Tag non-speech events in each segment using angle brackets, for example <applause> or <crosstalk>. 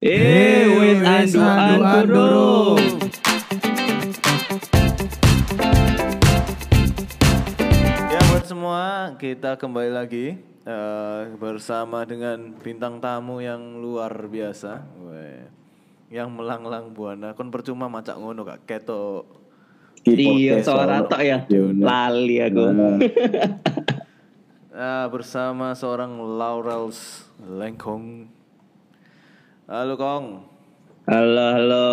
Eh, wis andu-andu durung. Ya buat semua kita kembali lagi eh, bersama dengan bintang tamu yang luar biasa, Weh. yang melanglang buana. Kon percuma macak ngono gak keto. Iya, suara tok ya. Yono. Lali aku. <laughs> Ah, bersama seorang Laurels Lengkong. Halo Kong. Halo, halo.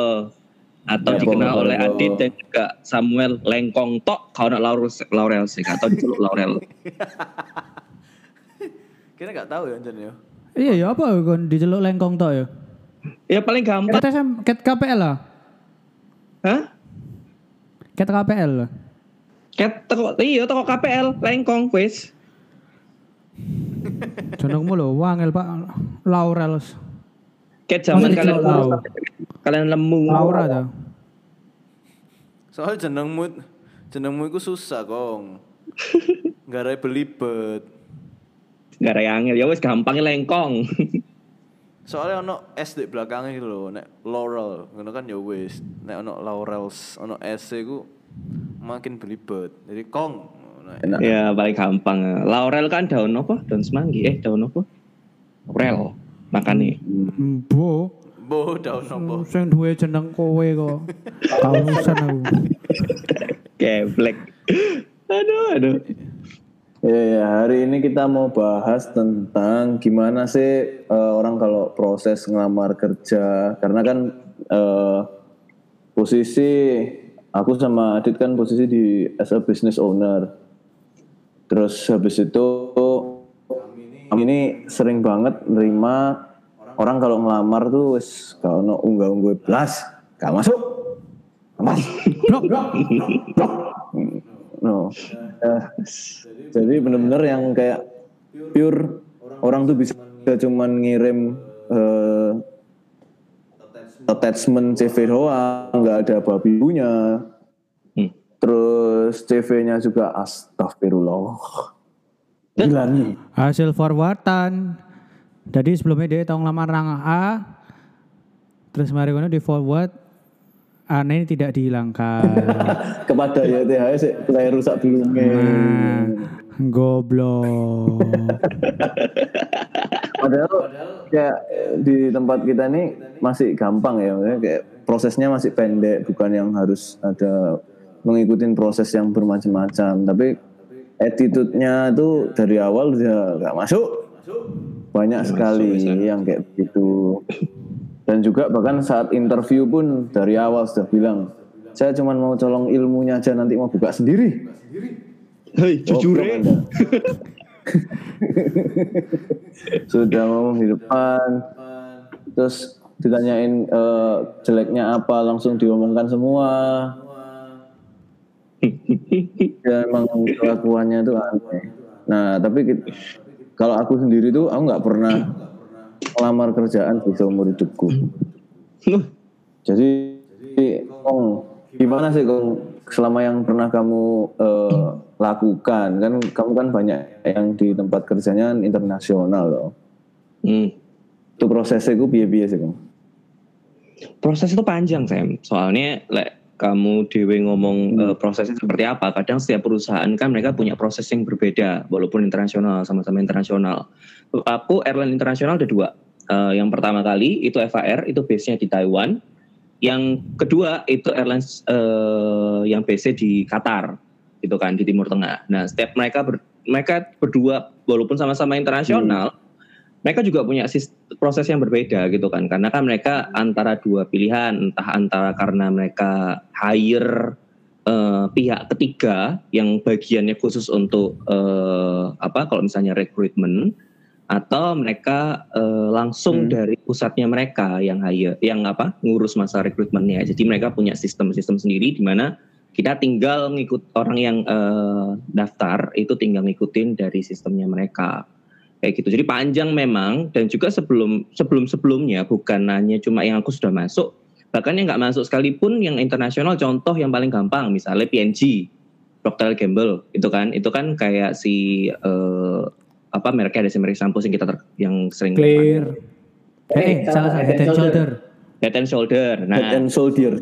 Atau Ya, dikenal halo. oleh Adit dan juga Samuel Lengkong Tok. Kau nak Laurel, Laurel sih, atau diceluk Laurel. <laughs> Kita gak tahu ya Jan ya. Iya ya apa kon diceluk lengkong tok ya? Ya paling gampang. Ket SM, ket KPL lah. Hah? Ket KPL lah. Ket toko, iya toko KPL Lengkong wis. Jenengmu lho wangel Pak Laurel. Ket zaman kalian kalian lemu. Laura ta. Soalnya jenengmu jenengmu itu susah Kong. <laughs> Gak ada belibet. Yang angel. ya wis gampangnya Lengkong. <laughs> Soalnya ono S di belakangnya gitu loh, nek Laurel, ngono kan ya wis. Nek ono Laurels, ono S ku makin belibet. Jadi Kong. Nah, Enak. ya paling gampang. Laurel kan daun apa? Daun semanggi. Eh daun apa? Laurel. Makanya. Bo, Bo daun nopo. sing duwe jeneng kowe kok. Kausan aku. Geblek. aduh, aduh. Ya, ya, hari ini kita mau bahas tentang gimana sih eh, orang kalau proses ngelamar kerja. Karena kan eh, posisi aku sama Adit kan posisi di as a business owner. Terus habis itu ini sering banget nerima orang kalau ngelamar tuh wis kalau no unggah-ungguh belas gak masuk. Masuk. Blok. No. Eh, jadi bener-bener yang kayak pure orang tuh bisa cuman ngirim eh, attachment CV doang, nggak ada babi punya. Hmm. Terus CV-nya juga astagfirullah. Gila nih. Hasil forwardan. Jadi sebelumnya dia tahu ngelamar nang A. Terus mari kono di forward A ini tidak dihilangkan. <laughs> Kepada YTH sih saya rusak belumnya. Nah, goblok. <laughs> Padahal kayak di tempat kita nih masih gampang ya, kayak prosesnya masih pendek, bukan yang harus ada mengikuti proses yang bermacam-macam. Tapi attitude-nya tuh dari awal dia nggak masuk. Banyak sekali yang kayak begitu. Dan juga bahkan saat interview pun dari awal sudah bilang, saya cuma mau colong ilmunya aja nanti mau buka sendiri. Hei, jujur Goblok Anda. <laughs> Sudah ngomong di depan, terus ditanyain eh, jeleknya apa langsung diomongkan semua. Ya emang kelakuannya tuh aneh. Nah tapi kalau aku sendiri tuh aku nggak pernah melamar kerjaan di seumur hidupku. Jadi, Kong, gimana sih Kong selama yang pernah kamu eh, lakukan? Kan kamu kan banyak yang di tempat kerjanya kan internasional loh. Hmm. Itu prosesnya itu biaya-biaya sih Kong. Proses itu panjang, Sam. Soalnya, lek kamu dewe ngomong eh, prosesnya seperti apa. Kadang setiap perusahaan kan mereka punya proses yang berbeda, walaupun internasional, sama-sama internasional. Aku airline internasional ada dua. Eh, yang pertama kali itu FAR, itu base-nya di Taiwan. Yang kedua itu airlines eh, yang base di Qatar, gitu kan di Timur Tengah. Nah, setiap mereka ber- mereka berdua walaupun sama-sama internasional, mereka juga punya proses yang berbeda gitu kan. Karena kan mereka antara dua pilihan entah antara karena mereka hire eh, pihak ketiga yang bagiannya khusus untuk eh, apa kalau misalnya rekrutmen atau mereka eh, langsung Hmm. dari pusatnya mereka yang hire yang apa ngurus masa rekrutmennya jadi mereka punya sistem-sistem sendiri di mana kita tinggal ngikut orang yang eh, daftar itu tinggal ngikutin dari sistemnya mereka kayak gitu. Jadi panjang memang dan juga sebelum sebelum sebelumnya bukan hanya cuma yang aku sudah masuk, bahkan yang nggak masuk sekalipun yang internasional contoh yang paling gampang misalnya PNG, Procter Gamble itu kan itu kan kayak si eh, apa mereknya ada si merek sampo yang kita ter- yang sering Clear. Eh, salah salah head and shoulder. Head and shoulder. Nah, Head and Soldier.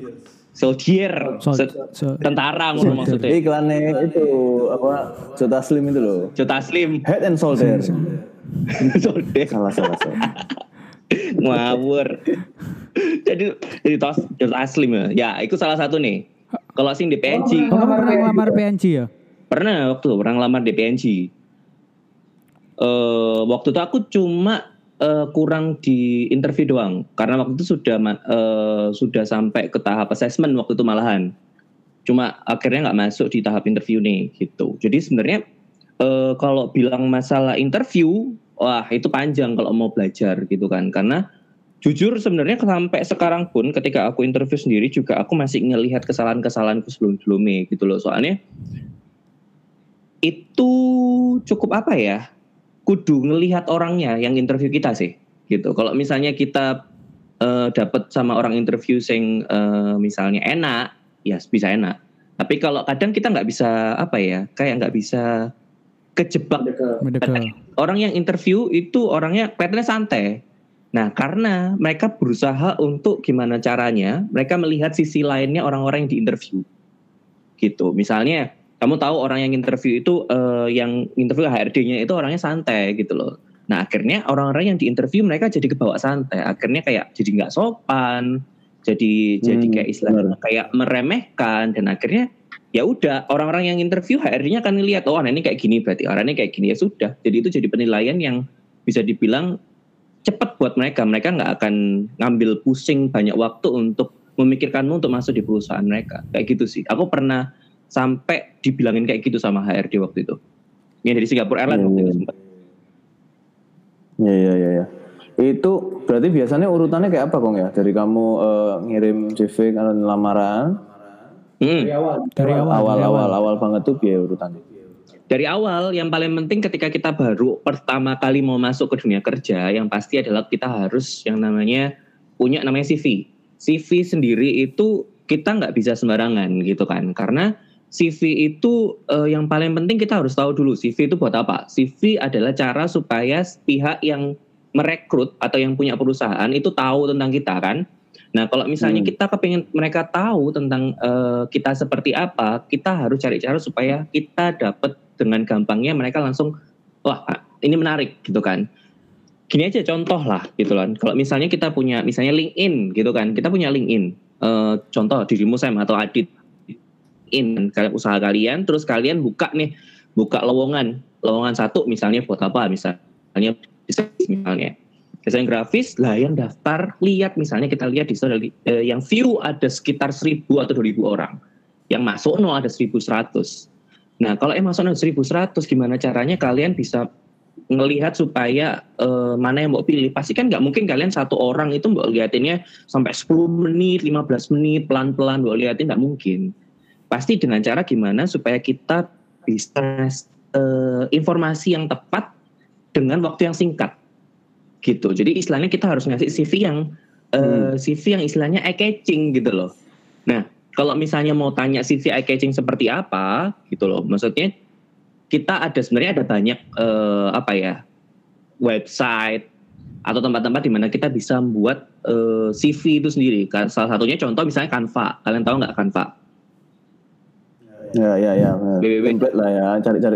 Soldier, Sol- tentara ngono maksudnya. Iklannya itu apa Jota Slim itu loh. Jota Slim, Head and Soldier. <laughs> soldier, salah salah salah. ngawur. jadi jadi tos Jota Slim ya. Ya, itu salah satu nih. Kalau sing di PNG, Oh, kamu pernah ngelamar PNG ya? pernah waktu pernah ngelamar di PNG. Eh waktu itu aku cuma eh, kurang di interview doang karena waktu itu sudah eh, sudah sampai ke tahap assessment waktu itu malahan. Cuma akhirnya nggak masuk di tahap interview nih gitu. Jadi sebenarnya eh, kalau bilang masalah interview, wah itu panjang kalau mau belajar gitu kan. Karena jujur sebenarnya sampai sekarang pun ketika aku interview sendiri juga aku masih ngelihat kesalahan-kesalahanku sebelum-sebelumnya gitu loh. Soalnya itu cukup apa ya? Kudu ngelihat orangnya yang interview kita sih, gitu. Kalau misalnya kita eh, dapat sama orang interview sing eh, misalnya enak, ya bisa enak. Tapi kalau kadang kita nggak bisa apa ya, kayak nggak bisa kejebak Mendekel. orang yang interview itu orangnya kelihatannya santai. Nah, karena mereka berusaha untuk gimana caranya mereka melihat sisi lainnya orang-orang yang diinterview. Gitu. Misalnya, kamu tahu orang yang interview itu eh, yang interview HRD-nya itu orangnya santai gitu loh. Nah, akhirnya orang-orang yang diinterview mereka jadi kebawa santai. Akhirnya kayak jadi nggak sopan, jadi jadi Hmm, kayak istilahnya kayak meremehkan. Dan akhirnya ya udah orang-orang yang interview HRD-nya akan ngelihat oh ini kayak gini berarti orangnya kayak gini. Ya sudah. Jadi itu jadi penilaian yang bisa dibilang cepat buat mereka. Mereka nggak akan ngambil pusing banyak waktu untuk memikirkanmu untuk masuk di perusahaan mereka. Kayak gitu sih. Aku pernah sampai dibilangin kayak gitu sama HRD waktu itu yang dari Singapura Airlines waktu itu Hmm. sempat Iya iya iya. Ya. Itu berarti biasanya urutannya kayak apa kong ya? Dari kamu eh, ngirim CV kan lamaran, Hmm. Dari awal. awal dari awal awal banget tuh biaya urutannya. dari awal yang paling penting ketika kita baru pertama kali mau masuk ke dunia kerja yang pasti adalah kita harus yang namanya punya namanya CV. CV sendiri itu kita nggak bisa sembarangan gitu kan karena CV itu eh, yang paling penting kita harus tahu dulu CV itu buat apa. CV adalah cara supaya pihak yang merekrut atau yang punya perusahaan itu tahu tentang kita kan. Nah kalau misalnya Hmm. kita kepingin mereka tahu tentang eh, kita seperti apa, kita harus cari cara supaya kita dapat dengan gampangnya mereka langsung wah ini menarik gitu kan. Gini aja contoh lah gitu kan. Kalau misalnya kita punya misalnya LinkedIn gitu kan, kita punya LinkedIn. Eh, contoh dirimu Sam atau Adit in kalian usaha kalian, terus kalian buka nih buka lowongan. Lowongan satu misalnya buat apa? Misalnya desain misalnya. Desain grafis lah yang daftar lihat. Misalnya kita lihat di sana eh, yang view ada sekitar 1000 atau 2000 orang. Yang masuk no ada 1100 nah kalau yang masuk no 1100 gimana caranya kalian bisa ngelihat supaya eh, mana yang mau pilih? Pasti kan nggak mungkin kalian satu orang itu mau liatinnya sampai 10 menit 15 menit pelan-pelan mau liatin nggak mungkin pasti dengan cara gimana supaya kita bisa eh, informasi yang tepat dengan waktu yang singkat. Gitu. Jadi istilahnya kita harus ngasih CV yang eh, CV yang istilahnya eye catching gitu loh. Nah kalau misalnya mau tanya CV eye catching seperti apa gitu loh. Maksudnya kita ada sebenarnya ada banyak eh, apa ya website atau tempat-tempat di mana kita bisa membuat eh, CV itu sendiri. Salah satunya contoh misalnya Canva. Kalian tahu nggak Canva Ya ya ya. benar. BBB. Template lah ya, cari-cari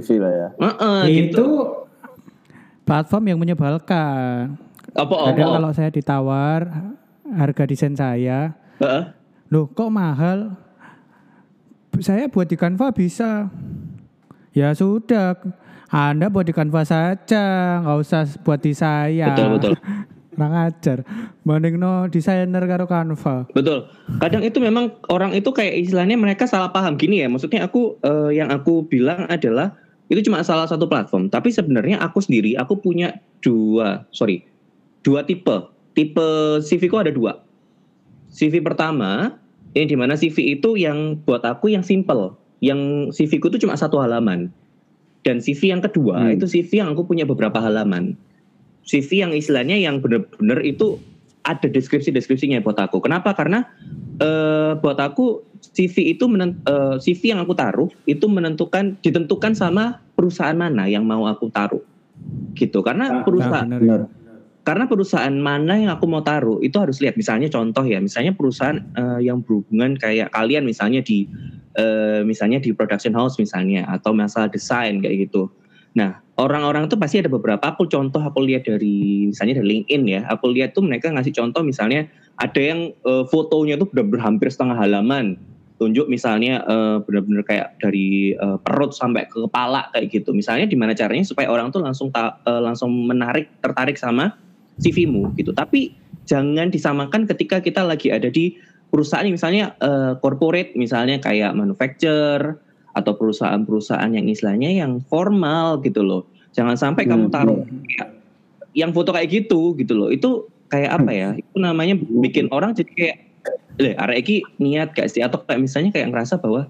CV lah ya. Heeh, itu gitu platform yang menyebalkan. apa apa Kadang kalau saya ditawar harga desain saya, Heeh. loh kok mahal? Saya buat di Canva bisa. Ya sudah, Anda buat di Canva saja, nggak usah buat di saya. betul betul Kurang ajar. Banding no desainer karo Canva. Betul. Kadang itu memang orang itu kayak istilahnya mereka salah paham gini ya. Maksudnya aku eh, yang aku bilang adalah itu cuma salah satu platform. Tapi sebenarnya aku sendiri aku punya dua, sorry, dua tipe. Tipe CV ku ada dua. CV pertama ini di mana CV itu yang buat aku yang simple. Yang CV ku itu cuma satu halaman. Dan CV yang kedua Hmm. itu CV yang aku punya beberapa halaman. CV yang istilahnya yang benar-benar itu ada deskripsi-deskripsinya buat aku. Kenapa? Karena eh, buat aku CV itu menen- eh, CV yang aku taruh itu menentukan ditentukan sama perusahaan mana yang mau aku taruh. Gitu. Karena Ah, perusahaan Nah, benar. Benar. karena perusahaan mana yang aku mau taruh itu harus lihat misalnya contoh ya misalnya perusahaan eh, yang berhubungan kayak kalian misalnya di eh, misalnya di production house misalnya atau masalah desain kayak gitu nah orang-orang itu pasti ada beberapa. Aku contoh aku lihat dari misalnya dari LinkedIn ya aku lihat tuh mereka ngasih contoh misalnya ada yang eh, fotonya tuh benar-benar hampir setengah halaman. Tunjuk misalnya eh, benar-benar kayak dari eh, perut sampai ke kepala kayak gitu. Misalnya gimana caranya supaya orang tuh langsung ta- eh, langsung menarik tertarik sama CV-mu gitu. Tapi jangan disamakan ketika kita lagi ada di perusahaan misalnya eh, corporate misalnya kayak manufacturer atau perusahaan-perusahaan yang istilahnya yang formal gitu loh. Jangan sampai kamu Hmm. taruh kayak yang foto kayak gitu gitu loh. Itu kayak apa ya? Itu namanya bikin orang jadi kayak leh arek iki niat gak sih atau kayak misalnya kayak ngerasa bahwa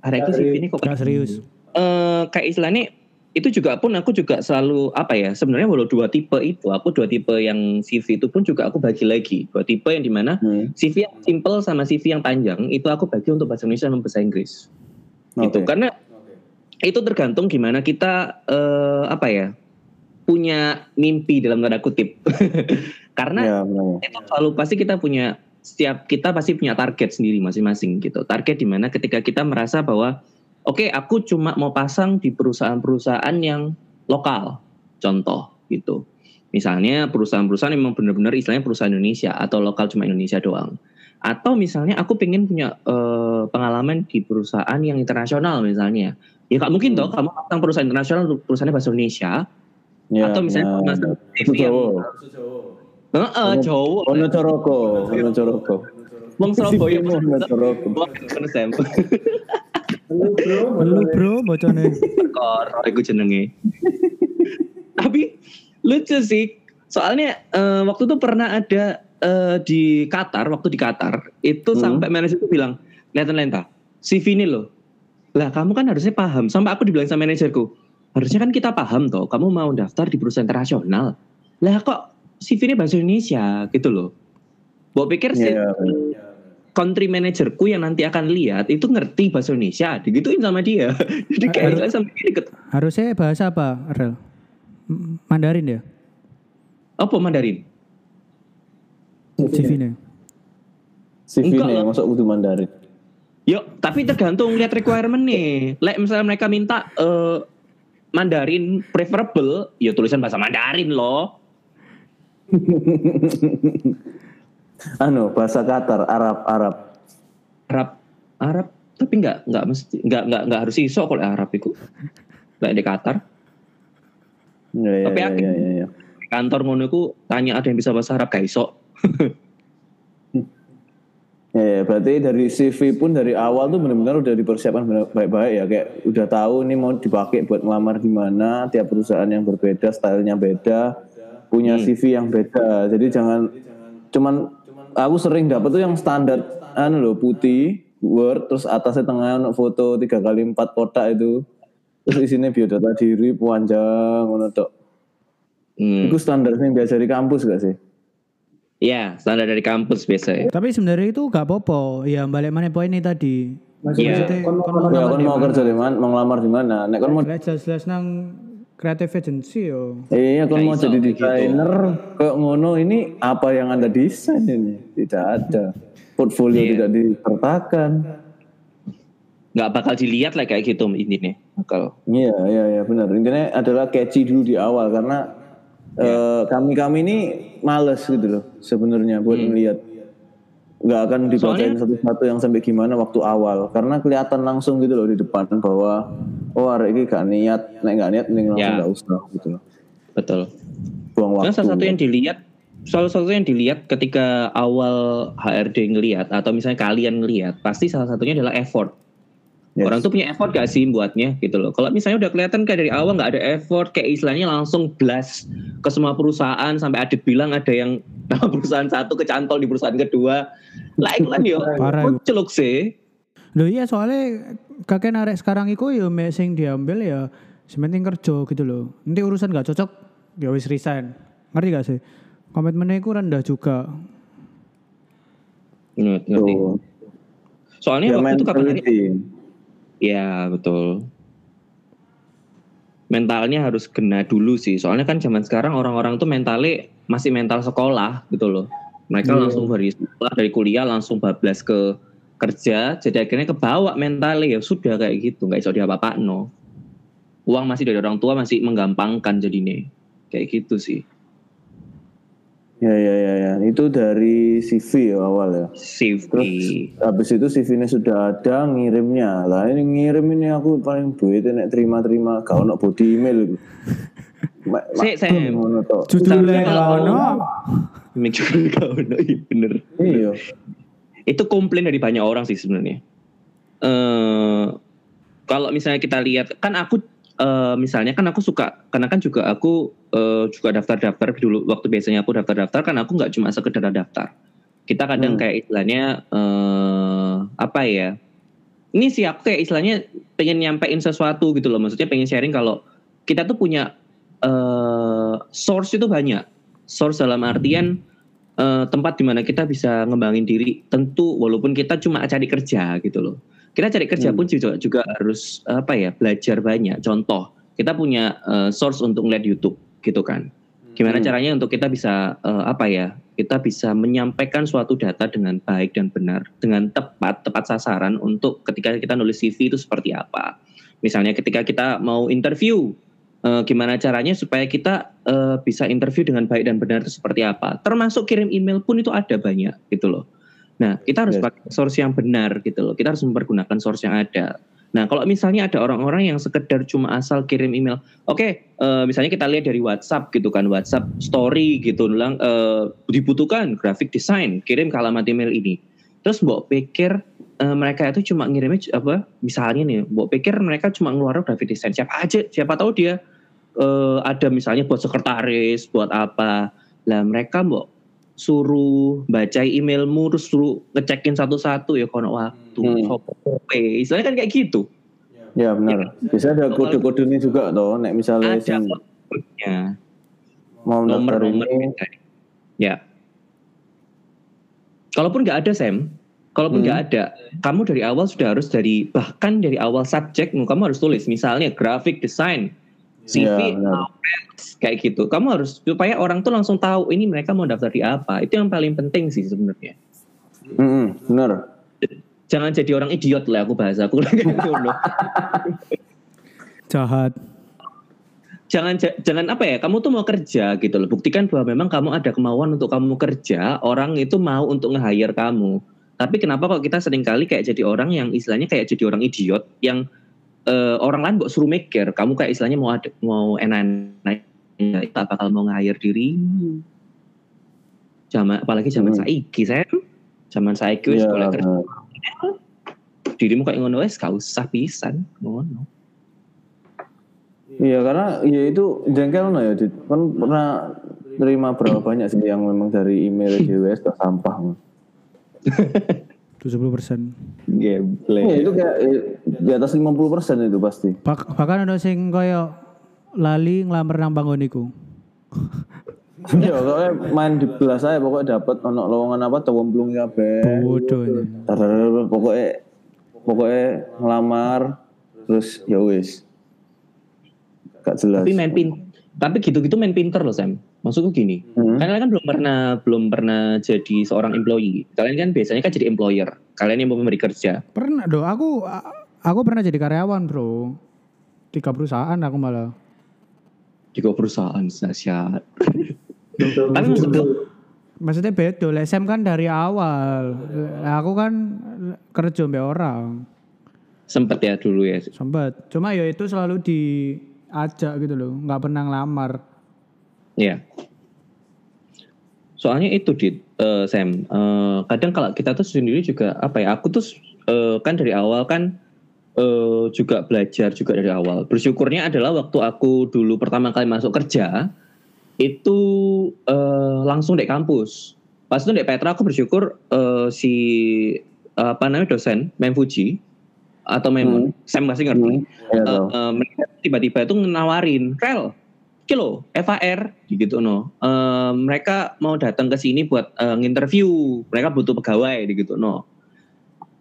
arek iki CV ini kok Gak serius. eh kayak istilahnya itu juga pun aku juga selalu apa ya sebenarnya walau dua tipe itu aku dua tipe yang CV itu pun juga aku bagi lagi dua tipe yang di mana Hmm. CV yang simple sama CV yang panjang itu aku bagi untuk bahasa Indonesia dan bahasa Inggris gitu Oke. karena itu tergantung gimana kita eh, apa ya punya mimpi dalam tanda kutip <laughs> karena Ya, benar. itu selalu pasti kita punya setiap kita pasti punya target sendiri masing-masing gitu. Target di mana ketika kita merasa bahwa oke aku cuma mau pasang di perusahaan-perusahaan yang lokal. Contoh gitu. Misalnya perusahaan-perusahaan yang memang benar-benar istilahnya perusahaan Indonesia atau lokal cuma Indonesia doang. Atau misalnya aku pengen punya eh, pengalaman di perusahaan yang internasional misalnya. Ya gak mungkin toh kamu pasang perusahaan internasional untuk perusahaan bahasa Indonesia Ya, atau misalnya ya. pasang CV yang Jawa. Heeh, Jawa. Ono Coroko, Ono Coroko. Wong Surabaya Ono Coroko. Sam. Lu bro bocone. Kor iku jenenge. Tapi lucu sih. Soalnya eh, waktu itu pernah ada eh, di Qatar, waktu di Qatar, itu Hmm. sampai manajer itu bilang, "Lihat lenta, CV ini loh." Lah, kamu kan harusnya paham. Sampai aku dibilang sama manajerku, "Harusnya kan kita paham toh, kamu mau daftar di perusahaan internasional." Lah kok CV ini bahasa Indonesia gitu loh. Bawa pikir sih Ya, country manajerku yang nanti akan lihat itu ngerti bahasa Indonesia, digituin sama dia. <laughs> Jadi kayak Harus- sampai ke Harusnya bahasa apa, Rel? Mandarin ya? apa Mandarin? CV-nya. CV Enggak nih, lah. masuk kudu Mandarin. Yuk, tapi tergantung lihat requirement nih. Like misalnya mereka minta eh, Mandarin preferable, ya tulisan bahasa Mandarin loh. <laughs> Anu, bahasa Qatar, Arab, Arab. Arab, Arab, tapi nggak nggak mesti nggak nggak nggak harus iso kalau Arab itu. Kayak di Qatar, Ya, ya, Tapi ya, ya, ya, ya. kantor ngono tanya ada yang bisa bahasa Arab gak iso. Ya, ya, berarti dari CV pun dari awal tuh benar-benar udah dipersiapkan baik-baik ya kayak udah tahu ini mau dipakai buat ngelamar di mana, tiap perusahaan yang berbeda, stylenya beda, punya CV yang beda. Jadi jangan cuman aku sering dapet tuh yang standar anu loh putih, Word, terus atasnya tengah foto tiga kali empat kotak itu. Terus isinya biodata diri panjang ngono tok. Hmm. Itu standar yang biasa di kampus gak sih? Ya, standar dari kampus biasa ya. Tapi sebenarnya itu gak apa-apa. Ya balik mana poin ini tadi. Iya. Maksudnya kon mau Ya ngelamar kan di mau mana? kerja di mana, mau ngelamar di mana? Nek kan mau jelas-jelas nang creative agency yo. Iya, kalau Nggak mau jadi gitu. desainer kayak ngono ini apa yang anda desain ini tidak ada portfolio Iya. tidak disertakan. Nggak bakal dilihat lah kayak gitu intinya. Bakal. Iya iya iya benar intinya adalah catchy dulu di awal karena Iya. kami kami ini males gitu loh sebenarnya buat melihat nggak akan dibacain Hmm. Satu-satu yang sampai gimana waktu awal karena kelihatan langsung gitu loh di depan bahwa oh hari ini gak niat nek gak niat mending langsung Ya. nggak usah gitu loh Betul. buang waktu salah satu yang dilihat, salah satu yang dilihat ketika awal HRD ngelihat atau misalnya kalian ngelihat, pasti salah satunya adalah effort. Yes. Orang tuh punya effort gak sih buatnya gitu loh. Kalau misalnya udah kelihatan kayak dari awal nggak ada effort, kayak istilahnya langsung blast ke semua perusahaan sampai Adit bilang ada yang <laughs> nama perusahaan satu kecantol di perusahaan kedua. Lah itu yo, celuk sih. Loh iya soalnya kakek narek sekarang iku ya sing diambil ya sementing kerja gitu loh. Nanti urusan gak cocok ya wis resign. Ngerti gak sih? Komitmennya iku rendah juga. Ngerti. Soalnya Ya, waktu itu kapan hari? Ya betul. Mentalnya harus kena dulu sih. Soalnya kan zaman sekarang orang-orang tuh mentalnya masih mental sekolah gitu loh. Mereka Iya. langsung dari sekolah dari kuliah langsung bablas ke kerja, jadi akhirnya kebawa mentalnya ya sudah kayak gitu, nggak bisa diapa-apa no. Uang masih dari orang tua masih menggampangkan jadinya, kayak gitu sih. Ya ya ya ya. Itu dari CV ya awal ya. CV. Terus habis itu CV-nya sudah ada ngirimnya. Lah ini ngirim ini aku paling duit nek terima-terima gak ono body email. Ma- ma- <laughs> Sik, tok. Judulnya kalau- ono. Mikir kau no, iya bener. Iya. Itu komplain dari banyak orang sih sebenarnya. Eh kalau misalnya kita lihat kan aku eh, misalnya kan aku suka karena kan juga aku eh, juga daftar-daftar dulu waktu biasanya aku daftar-daftar kan aku nggak cuma sekedar daftar. Kita kadang Hmm. kayak istilahnya eh apa ya? Ini sih aku kayak istilahnya pengen nyampein sesuatu gitu loh. Maksudnya pengen sharing kalau kita tuh punya eh source itu banyak. Source dalam artian eh, tempat di mana kita bisa ngembangin diri. Tentu walaupun kita cuma cari kerja gitu loh. Kita cari kerja Hmm. pun juga juga harus apa ya belajar banyak. Contoh kita punya eh, source untuk ngeliat YouTube gitu kan. Gimana Hmm. caranya untuk kita bisa eh, apa ya? Kita bisa menyampaikan suatu data dengan baik dan benar, dengan tepat, tepat sasaran untuk ketika kita nulis CV itu seperti apa. Misalnya ketika kita mau interview, eh, gimana caranya supaya kita eh, bisa interview dengan baik dan benar itu seperti apa. Termasuk kirim email pun itu ada banyak gitu loh. Nah kita harus Yes. pakai source yang benar gitu loh. Kita harus mempergunakan source yang ada. Nah kalau misalnya ada orang-orang yang sekedar cuma asal kirim email, oke, eh, misalnya kita lihat dari WhatsApp gitu kan, WhatsApp story gitu, bilang eh, dibutuhkan graphic design, kirim ke alamat email ini. Terus mbok pikir eh, mereka itu cuma ngirimnya apa? Misalnya nih, mbok pikir mereka cuma ngeluarin graphic design siapa aja, siapa tahu dia eh, ada misalnya buat sekretaris, buat apa? Lah mereka mbok suruh baca emailmu terus suruh ngecekin satu-satu ya kono waktu Hmm. sopo kowe. istilahnya kan kayak gitu Ya benar. Bisa ada kode-kode ini juga toh. Nek misalnya ada sing kodenya mau daftar nomor-nomor ini. ya kalaupun nggak ada Sam kalaupun Hmm. nggak ada kamu dari awal sudah harus dari bahkan dari awal subjek kamu harus tulis misalnya graphic design CV Ya, benar. kayak gitu kamu harus supaya orang tuh langsung tahu ini mereka mau daftar di apa itu yang paling penting sih sebenarnya Mm-mm, benar. jangan jadi orang idiot lah aku bahasa aku <laughs> gitu. Jahat. jangan ja- jangan apa ya kamu tuh mau kerja gitu loh buktikan bahwa memang kamu ada kemauan untuk kamu kerja orang itu mau untuk nge-hire kamu tapi kenapa kok kita sering kali kayak jadi orang yang istilahnya kayak jadi orang idiot yang eh, orang lain kok suruh mikir kamu kayak istilahnya mau ada, mau enak-enak ya, itu bakal mau nge-hire diri. Zaman apalagi zaman Hmm. saiki Sam. Zaman saiki wis Iya, boleh kerja. dirimu kayak ngono wis gak usah pisan ngono. Iya karena ya itu jengkel no ya Dit. kan pernah terima berapa banyak sih yang memang dari email <laughs> JWS ke sampah <laughs> 70 persen. gameplay itu kayak eh, di atas 50 persen itu pasti Bak- bahkan ada sing koyo lali ngelamar nang banggoniku. Iya <laughs> soalnya main di belas saya pokoknya dapat ono lowongan apa tawon belum kabeh Bodohnya. Tadadadad, pokoknya pokoknya ngelamar terus ya wis gak jelas tapi main pin tapi gitu-gitu main pinter loh Sam maksudku gini Hmm. kalian kan belum pernah belum pernah jadi seorang employee kalian kan biasanya kan jadi employer kalian yang mau memberi kerja Pernah do, aku aku pernah jadi karyawan, Bro. Tiga perusahaan aku malah. di kok perusahaan nasihat tapi maksudku Maksudnya beda, lah SM kan dari awal. Aku kan kerja mbak orang. sempet ya dulu ya Sempat. Cuma ya itu selalu diajak gitu loh, nggak pernah ngelamar. Ya soalnya itu di Sam Eh, kadang kalau kita tuh sendiri juga apa ya aku tuh eh, kan dari awal kan eh, juga belajar juga dari awal. Bersyukurnya adalah waktu aku dulu pertama kali masuk kerja itu eh, langsung di kampus. Pas itu di Petra aku bersyukur eh, si apa namanya dosen Mem Fuji atau Mem Sam masih ngerti? Tau eh, mereka tiba-tiba itu nawarin rel kilo FAR gitu no. Eh, mereka mau datang ke sini buat eh, nginterview. Mereka butuh pegawai gitu no.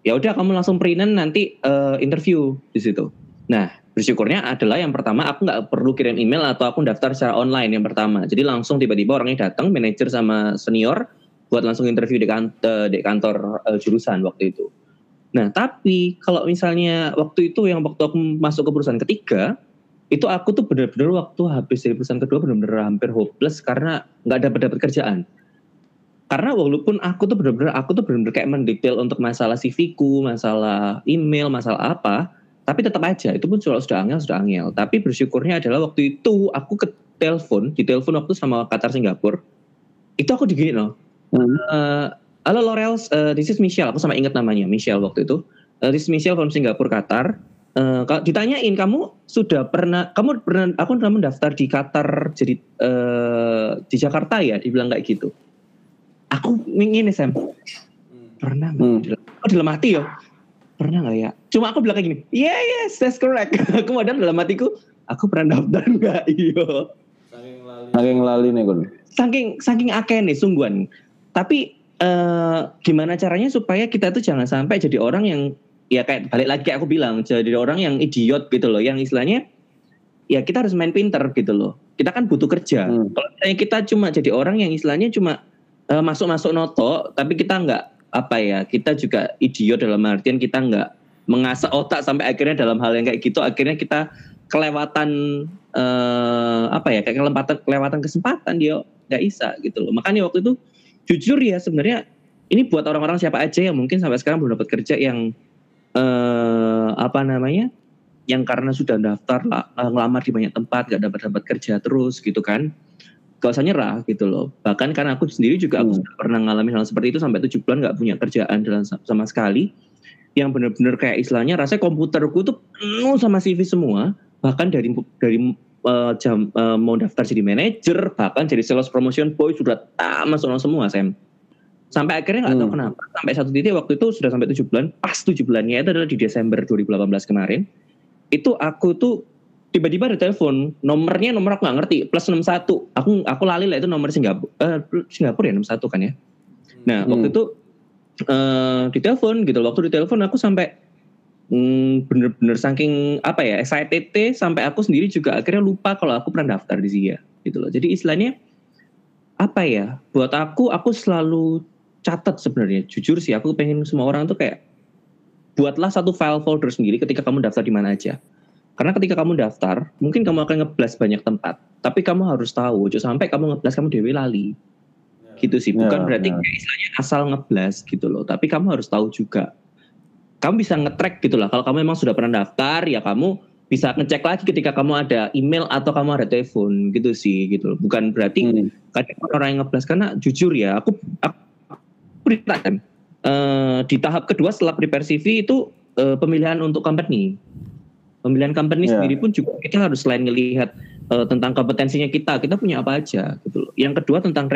Ya udah kamu langsung perinan nanti eh, interview di situ. Nah bersyukurnya adalah yang pertama aku nggak perlu kirim email atau aku daftar secara online yang pertama. Jadi langsung tiba-tiba orangnya datang manajer sama senior buat langsung interview di kantor, di kantor uh, jurusan waktu itu. Nah tapi kalau misalnya waktu itu yang waktu aku masuk ke perusahaan ketiga itu aku tuh benar-benar waktu habis dari perusahaan kedua benar-benar hampir hopeless karena nggak dapat dapat kerjaan. Karena walaupun aku tuh benar-benar aku tuh benar-benar kayak mendetail untuk masalah CV-ku, masalah email, masalah apa, tapi tetap aja itu pun kalau sudah angel sudah angel. Tapi bersyukurnya adalah waktu itu aku ke telepon di telepon waktu sama Qatar Singapura itu aku digini loh. Hmm. uh, halo Laurel uh, this is Michelle aku sama ingat namanya Michelle waktu itu. Uh, this is Michelle from Singapura Qatar uh, ditanyain kamu sudah pernah kamu pernah aku pernah mendaftar di Qatar jadi uh, di Jakarta ya dibilang kayak gitu aku ingin nih Sam pernah hmm. oh dalam hati ya pernah nggak ya? Cuma aku bilang kayak gini, yeah yes that's correct. <laughs> aku modal dalam hatiku, aku pernah daftar nggak? <laughs> Iyo. Saking lali nih kun. Saking saking akeh nih sungguhan. Tapi uh, gimana caranya supaya kita tuh jangan sampai jadi orang yang ya kayak balik lagi kayak aku bilang jadi orang yang idiot gitu loh, yang istilahnya ya kita harus main pinter gitu loh. Kita kan butuh kerja. Hmm. Kalau kita cuma jadi orang yang istilahnya cuma uh, masuk-masuk noto, tapi kita nggak apa ya kita juga idiot dalam artian kita nggak mengasah otak sampai akhirnya dalam hal yang kayak gitu akhirnya kita kelewatan eh, apa ya kayak kelewatan kelewatan kesempatan dia nggak bisa gitu loh makanya waktu itu jujur ya sebenarnya ini buat orang-orang siapa aja yang mungkin sampai sekarang belum dapat kerja yang eh, apa namanya yang karena sudah daftar lah, ngelamar di banyak tempat gak dapat dapat kerja terus gitu kan gak usah nyerah gitu loh. Bahkan karena aku sendiri juga aku hmm. pernah ngalamin hal seperti itu sampai tujuh bulan gak punya kerjaan dalam sama sekali. Yang benar-benar kayak istilahnya rasanya komputerku tuh penuh sama CV semua. Bahkan dari dari uh, jam uh, mau daftar jadi manajer, bahkan jadi sales promotion boy sudah tak masuk semua Sam. Sampai akhirnya nggak tahu hmm. kenapa. Sampai satu titik waktu itu sudah sampai tujuh bulan. Pas tujuh bulannya itu adalah di Desember 2018 kemarin. Itu aku tuh tiba-tiba ada telepon nomornya nomor aku nggak ngerti plus 61 aku aku lali lah itu nomor Singapura uh, Singapura ya 61 kan ya nah hmm. waktu itu uh, di telepon gitu waktu di telepon aku sampai hmm, bener-bener saking apa ya excited sampai aku sendiri juga akhirnya lupa kalau aku pernah daftar di SIA gitu loh jadi istilahnya apa ya buat aku aku selalu catat sebenarnya jujur sih aku pengen semua orang tuh kayak buatlah satu file folder sendiri ketika kamu daftar di mana aja karena ketika kamu daftar, mungkin kamu akan ngeblas banyak tempat. Tapi kamu harus tahu, jangan sampai kamu ngeblas kamu dewi lali. Gitu sih. Bukan ya, berarti ya. istilahnya asal ngeblas gitu loh. Tapi kamu harus tahu juga. Kamu bisa ngetrack gitu lah. Kalau kamu memang sudah pernah daftar, ya kamu bisa ngecek lagi ketika kamu ada email atau kamu ada telepon gitu sih gitu loh. Bukan berarti hmm. kadang orang yang ngeblas karena jujur ya aku aku berita kan uh, di tahap kedua setelah prepare CV itu uh, pemilihan untuk company pemilihan company yeah. sendiri pun juga kita harus selain melihat uh, eh, tentang kompetensinya kita, kita punya apa aja gitu loh. Yang kedua tentang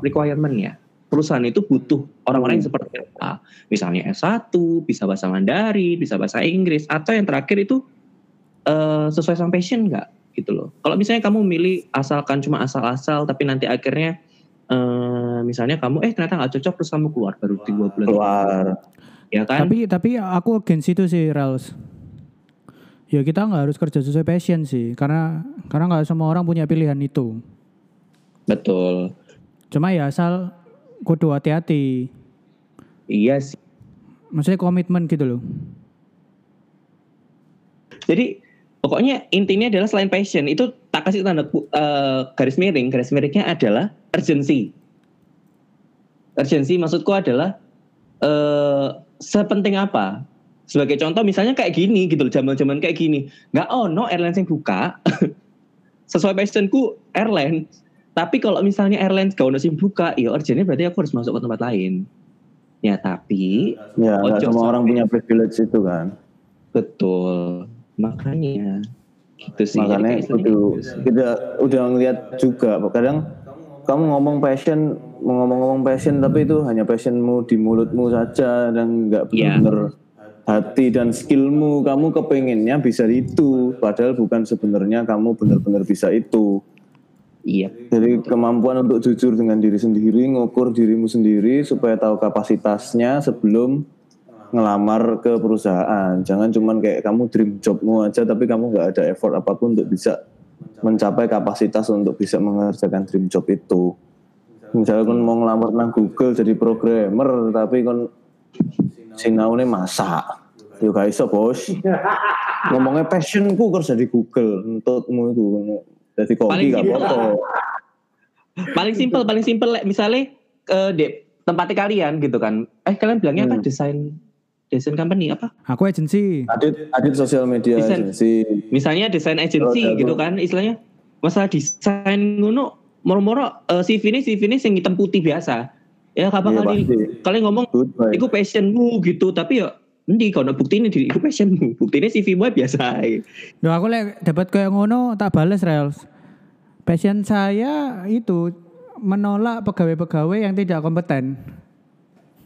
requirement ya. Perusahaan itu butuh orang-orang yang hmm. seperti apa. Misalnya S1, bisa bahasa Mandarin, bisa bahasa Inggris, atau yang terakhir itu uh, sesuai sama passion nggak gitu loh. Kalau misalnya kamu milih asalkan cuma asal-asal, tapi nanti akhirnya uh, misalnya kamu eh ternyata nggak cocok terus kamu keluar baru tiga bulan keluar. Ya kan? Tapi tapi aku against itu sih Rals ya kita nggak harus kerja sesuai passion sih karena karena nggak semua orang punya pilihan itu. Betul. Cuma ya asal kudu hati-hati. Iya sih. Maksudnya komitmen gitu loh. Jadi pokoknya intinya adalah selain passion itu tak kasih tanda uh, garis miring. Garis miringnya adalah urgency. Urgency maksudku adalah uh, sepenting apa? Sebagai contoh misalnya kayak gini gitu loh zaman-zaman kayak gini. Nggak oh no airlines yang buka. <laughs> Sesuai passionku airline. Tapi kalau misalnya airlines gak sih buka ya urgentnya berarti aku harus masuk ke tempat lain. Ya tapi ya semua orang punya privilege itu kan. Betul makanya gitu sih. Makanya itu kita udah ngeliat juga kadang kamu ngomong passion ngomong-ngomong passion tapi itu hanya passionmu di mulutmu saja dan nggak iya. benar-benar hati dan skillmu. Kamu kepengennya bisa itu padahal bukan sebenarnya kamu benar-benar bisa itu. Iya. Jadi kemampuan untuk jujur dengan diri sendiri ngukur dirimu sendiri supaya tahu kapasitasnya sebelum ngelamar ke perusahaan. Jangan cuman kayak kamu dream jobmu aja tapi kamu nggak ada effort apa pun untuk bisa mencapai kapasitas untuk bisa mengerjakan dream job itu. Misalnya kan mau ngelamar nang Google jadi programmer tapi kan sinaune masak. Yo gak iso, Bos. Ngomongnya passionku kerja di Google, untukmu itu. Jadi kopi gak apa-apa. paling simpel paling simpel misalnya eh, di tempatnya kalian gitu kan eh kalian bilangnya apa Hmm. desain desain company apa Aku agensi. Adit, adit sosial media Desain. agency. misalnya desain agency Kalau gitu kan istilahnya masalah desain ngono moro-moro eh, CV ini CV ini yang hitam putih biasa ya kapan Iya, kali pasti. kalian ngomong itu passionmu gitu tapi ya Nanti kalau bukti ini itu passionmu bukti ini CV mu biasa. Duh aku lek dapat kayak ngono tak bales Rails. Passion saya itu menolak pegawai-pegawai yang tidak kompeten.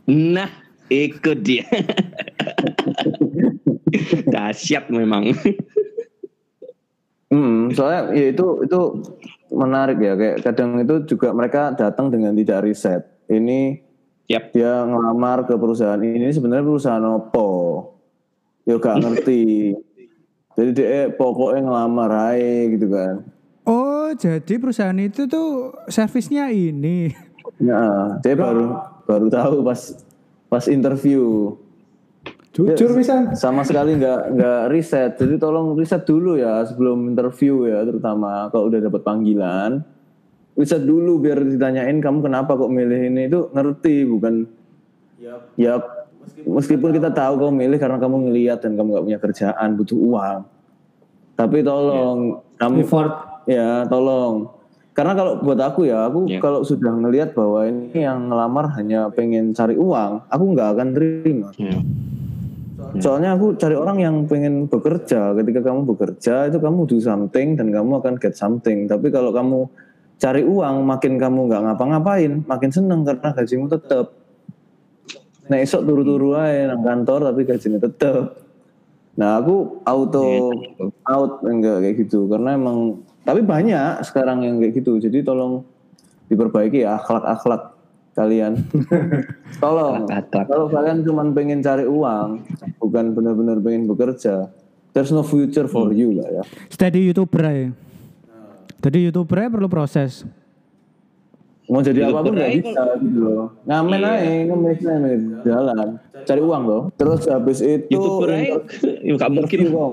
nah ikut dia <laughs> dahsyat memang Hmm, soalnya ya itu itu menarik ya kayak kadang itu juga mereka datang dengan tidak riset. Ini Yap. dia ngelamar ke perusahaan ini sebenarnya perusahaan opo. Ya gak ngerti. Jadi dia pokoknya ngelamar aja gitu kan. Oh, jadi perusahaan itu tuh servisnya ini. Ya, dia baru baru tahu pas pas interview. Jujur bisa. Sama sekali nggak nggak riset. Jadi tolong riset dulu ya sebelum interview ya, terutama kalau udah dapat panggilan. Riset dulu biar ditanyain kamu kenapa kok milih ini itu ngerti bukan ya meskipun kita tahu kamu milih karena kamu ngelihat dan kamu nggak punya kerjaan butuh uang. Tapi tolong kamu ya tolong karena kalau buat aku ya aku Ya. kalau sudah ngelihat bahwa ini yang ngelamar hanya pengen cari uang aku nggak akan terima Soalnya aku cari orang yang pengen bekerja. Ketika kamu bekerja itu kamu do something dan kamu akan get something. Tapi kalau kamu cari uang, makin kamu nggak ngapa-ngapain, makin seneng karena gajimu tetap. Nah esok turu-turu aja nang kantor tapi gajinya tetap. Nah aku auto out enggak kayak gitu karena emang tapi banyak sekarang yang kayak gitu. Jadi tolong diperbaiki ya akhlak-akhlak kalian. <laughs> tolong kalau kalian cuma pengen cari uang, bukan benar-benar pengen bekerja, there's no future for you lah ya. Steady YouTuber ya. Jadi YouTuber aja perlu proses. Mau jadi Youtuber apa pun nggak bisa gitu loh. Ngamen Iya. aja, ngemis aja jalan, cari uang loh. Terus habis itu youtuber aja ya nggak mungkin interview kok.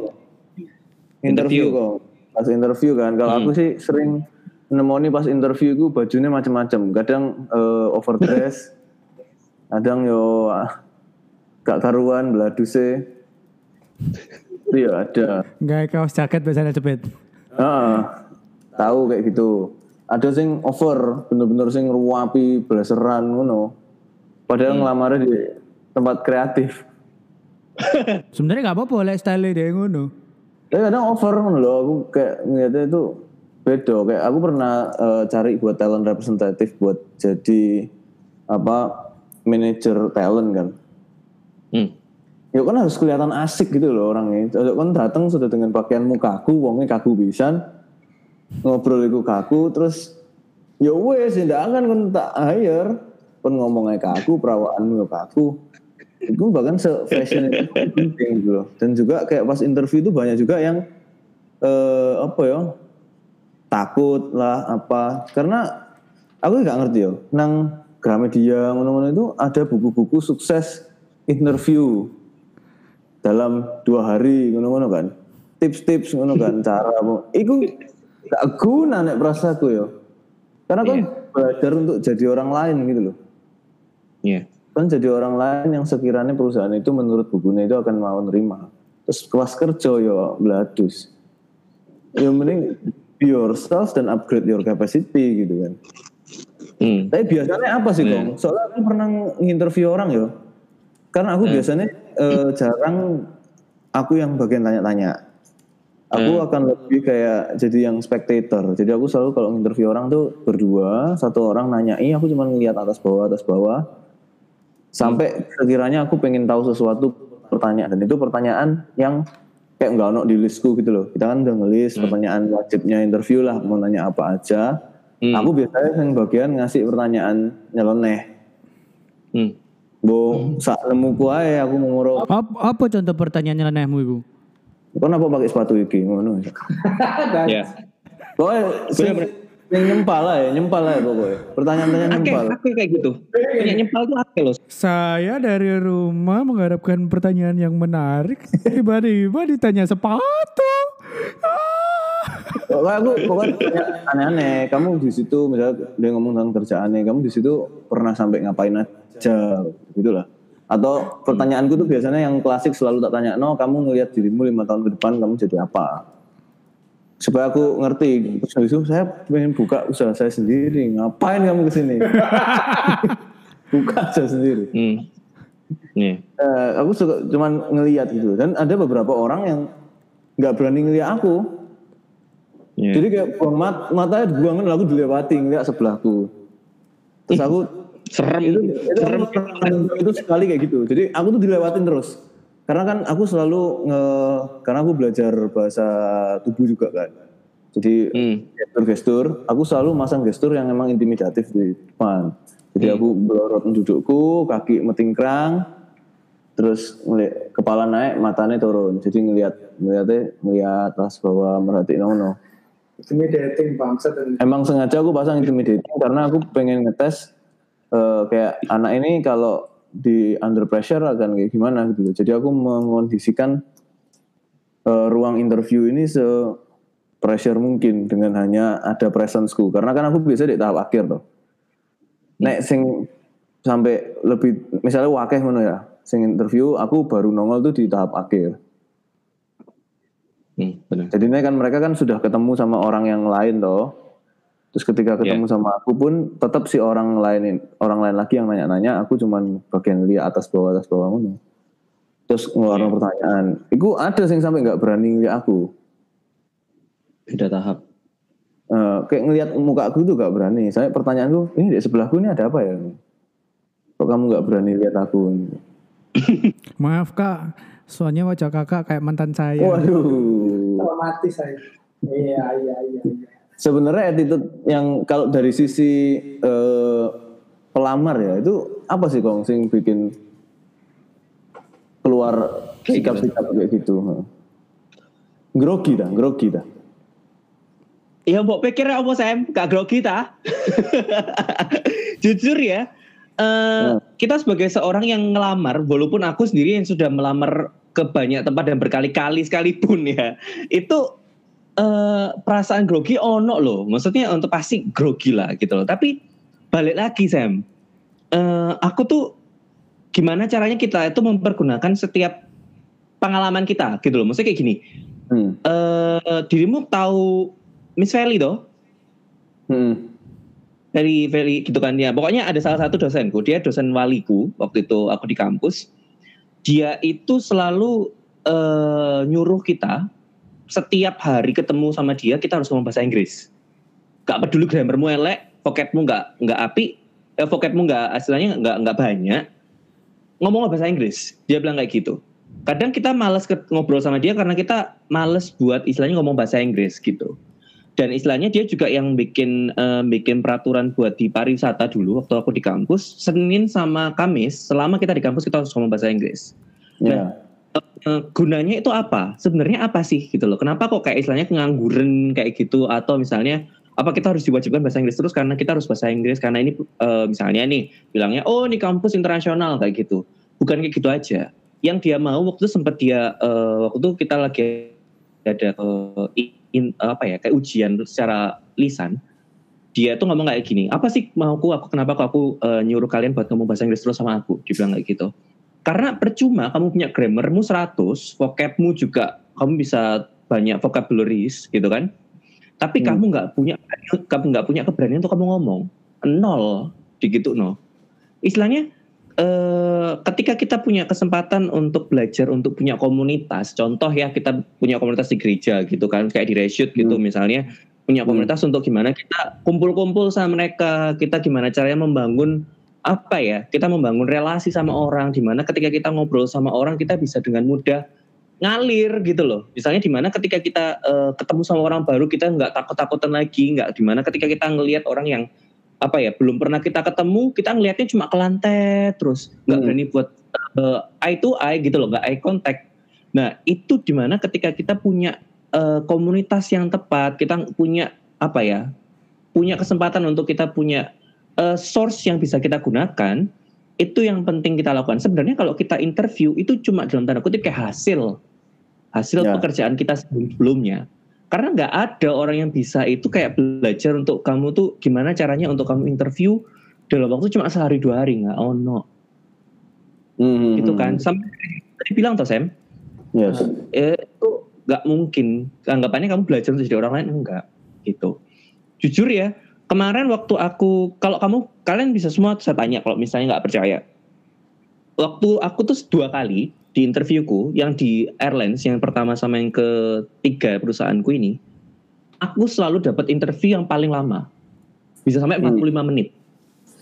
Interview Interview. kok. Pas interview kan, kalau aku sih sering nemoni pas interview itu bajunya macam-macam. Kadang eh, overdress, kadang yo ah, gak karuan beladuse. Itu ya ada. Enggak kaos jaket biasanya cepet. Ah, tahu kayak gitu. Ada sing over, bener-bener sing ruapi blazeran ngono. Padahal ngelamarnya di tempat kreatif. Sebenarnya nggak apa-apa lek style dia ngono. Tapi kadang over loh, aku kayak ngeliatnya itu beda. Kayak aku pernah eh, cari buat talent representatif buat jadi apa manajer talent kan. Hmm. Ya kan harus kelihatan asik gitu loh orangnya. Kalau kan datang sudah dengan pakaianmu kaku, wongnya kaku pisan, ngobrol iku kaku, terus ya wes ndak akan kan tak hire, pun ngomongnya kaku, perawaanmu ya kaku. Itu bahkan se fashion itu <laughs> penting gitu loh. Dan juga kayak pas interview itu banyak juga yang eh apa ya takut lah apa. Karena aku nggak ngerti ya nang Gramedia ngono-ngono itu ada buku-buku sukses interview dalam dua hari ngono-ngono kan. Tips-tips ngono kan <laughs> cara apa. Iku gak guna nek perasaku ya. Karena kan belajar untuk jadi orang lain gitu loh. Iya. Kan jadi orang lain yang sekiranya perusahaan itu menurut bukunya itu akan mau nerima terus kelas kerja ya beladus yang mending be yourself dan upgrade your capacity gitu kan Hmm. tapi biasanya apa sih Kong? Soalnya aku pernah nginterview orang ya. Karena aku biasanya eh, jarang aku yang bagian tanya-tanya. Aku akan lebih kayak jadi yang spectator. Jadi aku selalu kalau nginterview orang tuh berdua, satu orang nanyai, aku cuma ngeliat atas bawah atas bawah. Sampai sekiranya aku pengen tahu sesuatu pertanyaan dan itu pertanyaan yang kayak nggak ono di listku gitu loh. Kita kan udah ngelis pertanyaan wajibnya interview lah mau nanya apa aja. Hmm. Aku biasanya yang bagian ngasih pertanyaan nyeleneh. Hmm. Bo sak nemuku ae aku ngomong Apa, apa contoh pertanyaan nyelenehmu itu? Kau kenapa pakai sepatu iki ngono. <laughs> Ya. Pokoknya sing nyempal lah ya, nyempal lah ya pokoknya. Pertanyaan-pertanyaan Oke, nyempal. oke kayak gitu. Punya nyempal tuh apa loh? Saya dari rumah mengharapkan pertanyaan yang menarik. Tiba-tiba ditanya sepatu. Ah. Pokoknya aku pokoknya tanya aneh-aneh. Kamu di situ misalnya dia ngomong tentang kerjaannya, kamu di situ pernah sampai ngapain aja gitu lah. Atau pertanyaanku tuh biasanya yang klasik selalu tak tanya, no kamu ngelihat dirimu lima tahun ke depan kamu jadi apa? Supaya aku ngerti. Terus habis itu saya pengen buka usaha saya sendiri. Ngapain kamu ke sini? <laughs> buka usaha sendiri. Hmm. Nih. Eh, aku suka cuman ngelihat gitu. Dan ada beberapa orang yang nggak berani ngelihat aku. Ya. Jadi kayak buang mat, matanya buangan lalu dilewati ngeliat sebelahku. Terus aku serem itu, itu, serem aku- itu sekali kayak gitu. Jadi aku tuh dilewatin terus. Karena kan aku selalu nge, karena aku belajar bahasa tubuh juga kan. Jadi Hmm. gestur-gestur, aku selalu masang gestur yang memang intimidatif di depan. Jadi Hmm. aku belorot dudukku, kaki metingkrang, terus ngeliat kepala naik, matanya turun. Jadi ngelihat ngelihatnya ngelihat atas bawah merhatiin nono. intimidating bangsa dan Emang sengaja aku pasang intimidating karena aku pengen ngetes eh, kayak anak ini kalau di under pressure akan kayak gimana gitu. Jadi aku mengondisikan eh, ruang interview ini se pressure mungkin dengan hanya ada presenceku karena kan aku biasa di tahap akhir tuh. Nek sing sampai lebih misalnya wakeh mana ya, sing interview aku baru nongol tuh di tahap akhir. Hmm, benar. Jadi ini kan mereka kan sudah ketemu sama orang yang lain toh. Terus ketika ketemu sama aku pun tetap si orang lain orang lain lagi yang nanya-nanya, aku cuman bagian lihat atas bawah atas bawah mana. Terus ngeluarin pertanyaan. Iku ada sing sampai nggak berani ngeliat aku. Beda tahap. Eh, kayak ngelihat muka aku tuh gak berani. Saya pertanyaanku, ini di sebelahku ini ada apa ya? Kok kamu nggak berani lihat aku? <laughs> Maaf kak, soalnya wajah kakak kayak mantan saya. Waduh. traumatis saya. Iya, iya, iya. iya. Sebenarnya attitude yang kalau dari sisi eh, pelamar ya itu apa sih kong sing bikin keluar sikap-sikap kayak gitu? Grogi dah, grogi dah. Ya mbok pikir apa Sam? Gak grogi ta? <laughs> Jujur ya, eh, kita sebagai seorang yang ngelamar, walaupun aku sendiri yang sudah melamar ke banyak tempat dan berkali-kali sekalipun ya, itu eh, perasaan grogi ono loh. Maksudnya untuk pasti grogi lah gitu loh. Tapi balik lagi Sam, Eh, aku tuh gimana caranya kita itu mempergunakan setiap pengalaman kita gitu loh. Maksudnya kayak gini, Hmm. eh dirimu tahu Miss Feli toh? Hmm. Feli Feli gitu kan ya. Pokoknya ada salah satu dosenku, dia dosen waliku waktu itu aku di kampus. Dia itu selalu eh, nyuruh kita setiap hari ketemu sama dia kita harus ngomong bahasa Inggris. Gak peduli grammarmu elek, vocabmu nggak nggak api, eh, vocabmu nggak istilahnya nggak nggak banyak. Ngomong bahasa Inggris. Dia bilang kayak gitu. Kadang kita males ke- ngobrol sama dia karena kita males buat istilahnya ngomong bahasa Inggris gitu. Dan istilahnya dia juga yang bikin eh, bikin peraturan buat di pariwisata dulu waktu aku di kampus Senin sama Kamis selama kita di kampus kita harus ngomong bahasa Inggris. Ya. Eh, gunanya itu apa? Sebenarnya apa sih gitu loh? Kenapa kok kayak istilahnya pengangguran kayak gitu atau misalnya apa kita harus diwajibkan bahasa Inggris terus karena kita harus bahasa Inggris karena ini eh, misalnya nih bilangnya oh ini kampus internasional kayak gitu. Bukan kayak gitu aja. Yang dia mau waktu itu sempat dia eh, waktu itu kita lagi ada eh, in- apa ya kayak ujian secara lisan dia tuh ngomong kayak gini apa sih mauku aku kenapa kok aku eh, nyuruh kalian buat ngomong bahasa Inggris terus sama aku dia bilang kayak gitu karena percuma kamu punya grammarmu 100 vocabmu juga kamu bisa banyak vocabularies gitu kan tapi Hmm. kamu nggak punya kamu nggak punya keberanian untuk kamu ngomong nol gitu no istilahnya eh, ketika kita punya kesempatan untuk belajar untuk punya komunitas contoh ya kita punya komunitas di gereja gitu kan kayak di reshoot gitu Hmm. misalnya punya komunitas untuk gimana kita kumpul-kumpul sama mereka kita gimana caranya membangun apa ya kita membangun relasi sama orang di mana ketika kita ngobrol sama orang kita bisa dengan mudah ngalir gitu loh. Misalnya di mana ketika kita eh, ketemu sama orang baru kita nggak takut-takutan lagi nggak. Di mana ketika kita ngelihat orang yang apa ya belum pernah kita ketemu kita ngelihatnya cuma ke lantai terus nggak Hmm. berani buat eh, eye to eye gitu loh nggak eye contact. Nah itu di mana ketika kita punya eh, komunitas yang tepat kita punya apa ya punya kesempatan untuk kita punya eh, source yang bisa kita gunakan itu yang penting kita lakukan. Sebenarnya kalau kita interview itu cuma dalam tanda kutip kayak hasil. Hasil Ya. pekerjaan kita sebelumnya karena nggak ada orang yang bisa itu kayak belajar untuk kamu tuh gimana caranya untuk kamu interview dalam waktu cuma sehari dua hari. Nggak oh no. Hmm, gitu hmm, kan. hmm. sampai tadi bilang toh Sam? Yes. eh, itu nggak mungkin. Anggapannya kamu belajar untuk jadi orang lain? Enggak gitu. Jujur ya kemarin waktu aku kalau kamu kalian bisa semua saya tanya kalau misalnya nggak percaya. Waktu aku tuh dua kali di interviewku yang di airlines yang pertama sama yang ketiga perusahaanku ini aku selalu dapat interview yang paling lama. Bisa sampai Hmm. 45 menit.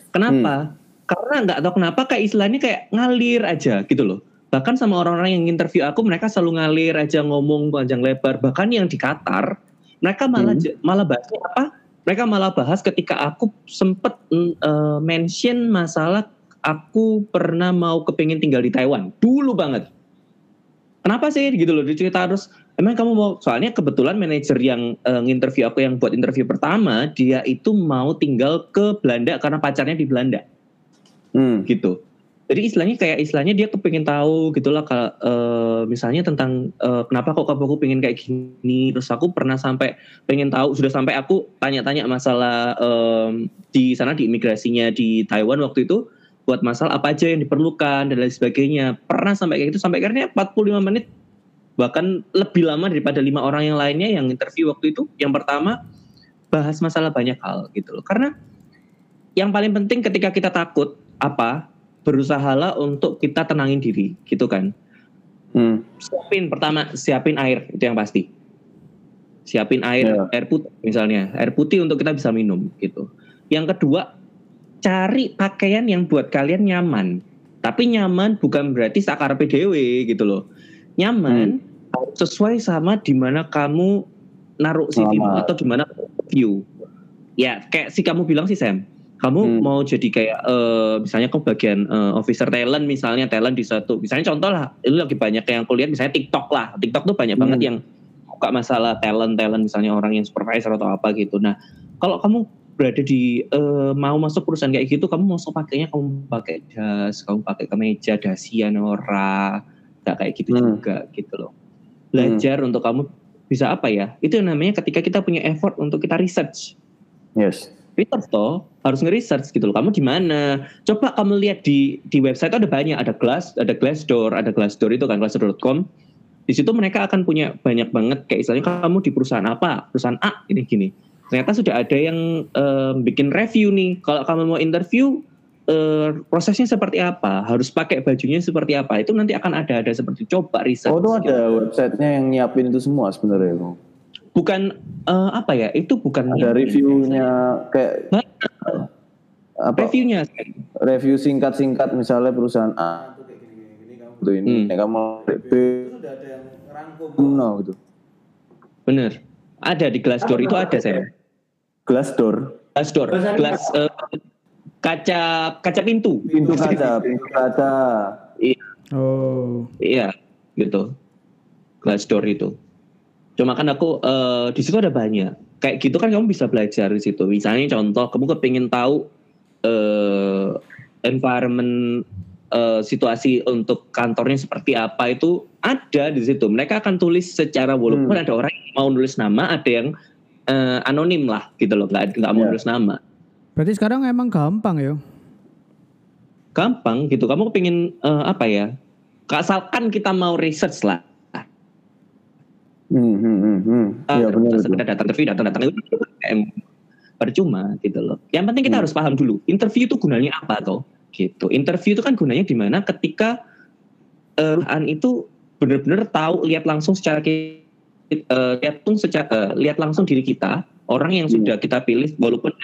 Kenapa? Karena nggak tahu kenapa kayak istilahnya kayak ngalir aja gitu loh. Bahkan sama orang-orang yang interview aku mereka selalu ngalir aja ngomong panjang lebar. Bahkan yang di Qatar mereka malah Hmm. malah bahasnya apa mereka malah bahas ketika aku sempet mm, eh, mention masalah aku pernah mau kepingin tinggal di Taiwan. Dulu banget. Kenapa sih? Gitu loh dicerita terus. Emang kamu mau soalnya kebetulan manajer yang eh, nginterview aku yang buat interview pertama dia itu mau tinggal ke Belanda karena pacarnya di Belanda. Hmm. gitu. Jadi istilahnya kayak istilahnya dia kepingin tahu gitulah kalau eh, misalnya tentang eh, kenapa kok kamu pengen kayak gini. Terus aku pernah sampai pengen tahu sudah sampai aku tanya-tanya masalah em, di sana di imigrasinya di Taiwan waktu itu buat masalah apa aja yang diperlukan dan lain sebagainya. Pernah sampai kayak gitu sampai akhirnya 45 menit bahkan lebih lama daripada lima orang yang lainnya yang interview waktu itu. Yang pertama bahas masalah banyak hal gitu loh. Karena yang paling penting ketika kita takut apa berusahalah untuk kita tenangin diri gitu kan? Hmm. siapin pertama siapin air itu yang pasti. Siapin air Ya. air putih misalnya. Air putih untuk kita bisa minum gitu. Yang kedua cari pakaian yang buat kalian nyaman. Tapi nyaman bukan berarti sakar PDW gitu loh. Nyaman harus sesuai sama di mana kamu naruh CV atau di mana view. Ya kayak si kamu bilang sih Sam kamu Hmm. mau jadi kayak eh, misalnya kamu bagian eh, officer talent misalnya talent di satu misalnya contoh lah ini lagi banyak yang kuliah misalnya TikTok lah TikTok tuh banyak Hmm. banget yang buka masalah talent talent misalnya orang yang supervisor atau apa gitu nah kalau kamu berada di eh, mau masuk perusahaan kayak gitu kamu masuk pakainya kamu pakai jas kamu pakai kemeja dasian ora nggak kayak gitu Hmm. juga gitu loh belajar untuk kamu bisa apa ya itu yang namanya ketika kita punya effort untuk kita research Yes. Research toh harus nge-research gitu loh. Kamu di mana? Coba kamu lihat di di website ada banyak, ada Glass, ada Glassdoor, ada Glassdoor itu kan glassdoor.com. Di situ mereka akan punya banyak banget kayak istilahnya kamu di perusahaan apa, perusahaan A gini gini. Ternyata sudah ada yang eh, bikin review nih. Kalau kamu mau interview eh, prosesnya seperti apa, harus pakai bajunya seperti apa. Itu nanti akan ada ada seperti coba research. Oh, itu gitu. ada websitenya yang nyiapin itu semua sebenarnya. Bang. Bukan eh, apa ya? Itu bukan Ada reviewnya kayak apa? reviewnya. Review singkat-singkat misalnya perusahaan A itu ini, Hmm. Kamu B Sudah ada yang rangkum. no gitu. Bener. Ada di Glassdoor itu ada saya. Glassdoor, Glassdoor, glass eh, kaca kaca pintu. pintu kaca, pintu kaca. Oh. Iya, gitu. Glassdoor itu. Cuma kan aku eh, di situ ada banyak. Kayak gitu kan kamu bisa belajar di situ. Misalnya contoh kamu kepingin tahu eh environment eh, situasi untuk kantornya seperti apa itu ada di situ. Mereka akan tulis secara walaupun Hmm. ada orang yang mau nulis nama, ada yang eh, anonim lah gitu loh, nggak nggak mau Ya. nulis nama. Berarti sekarang emang gampang ya? gampang gitu. Kamu kepingin eh, apa ya? Asalkan kita mau research lah. Hmm, hmm, hmm, benar sekedar datang interview, datang datang itu percuma gitu loh. Yang penting kita Hmm. harus paham dulu. Interview itu gunanya apa toh? Gitu. Interview itu kan gunanya di mana ketika eh, perusahaan itu benar-benar tahu lihat langsung secara eh, lihat langsung secara eh, lihat langsung diri kita orang yang Hmm. sudah kita pilih walaupun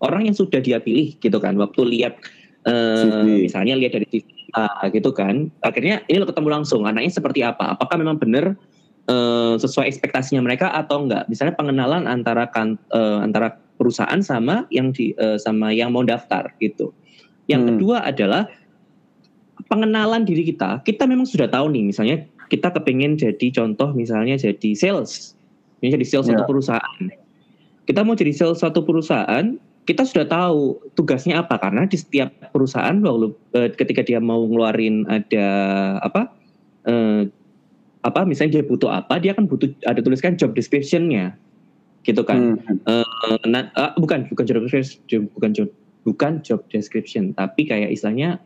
orang yang sudah dia pilih gitu kan waktu lihat eh, CV. misalnya lihat dari TV ah, gitu kan akhirnya ini lo ketemu langsung anaknya seperti apa apakah memang benar eh, sesuai ekspektasinya mereka atau enggak misalnya pengenalan antara kan eh, antara perusahaan sama yang di eh, sama yang mau daftar gitu. Yang Hmm. kedua adalah pengenalan diri kita. Kita memang sudah tahu nih, misalnya kita kepingin jadi contoh misalnya jadi sales, ini jadi sales Ya. satu perusahaan. Kita mau jadi sales satu perusahaan, kita sudah tahu tugasnya apa karena di setiap perusahaan lalu ketika dia mau ngeluarin ada apa eh, apa misalnya dia butuh apa dia kan butuh ada tuliskan job description-nya gitu kan Hmm. Eh, nah, ah, bukan bukan job description bukan job bukan job description tapi kayak istilahnya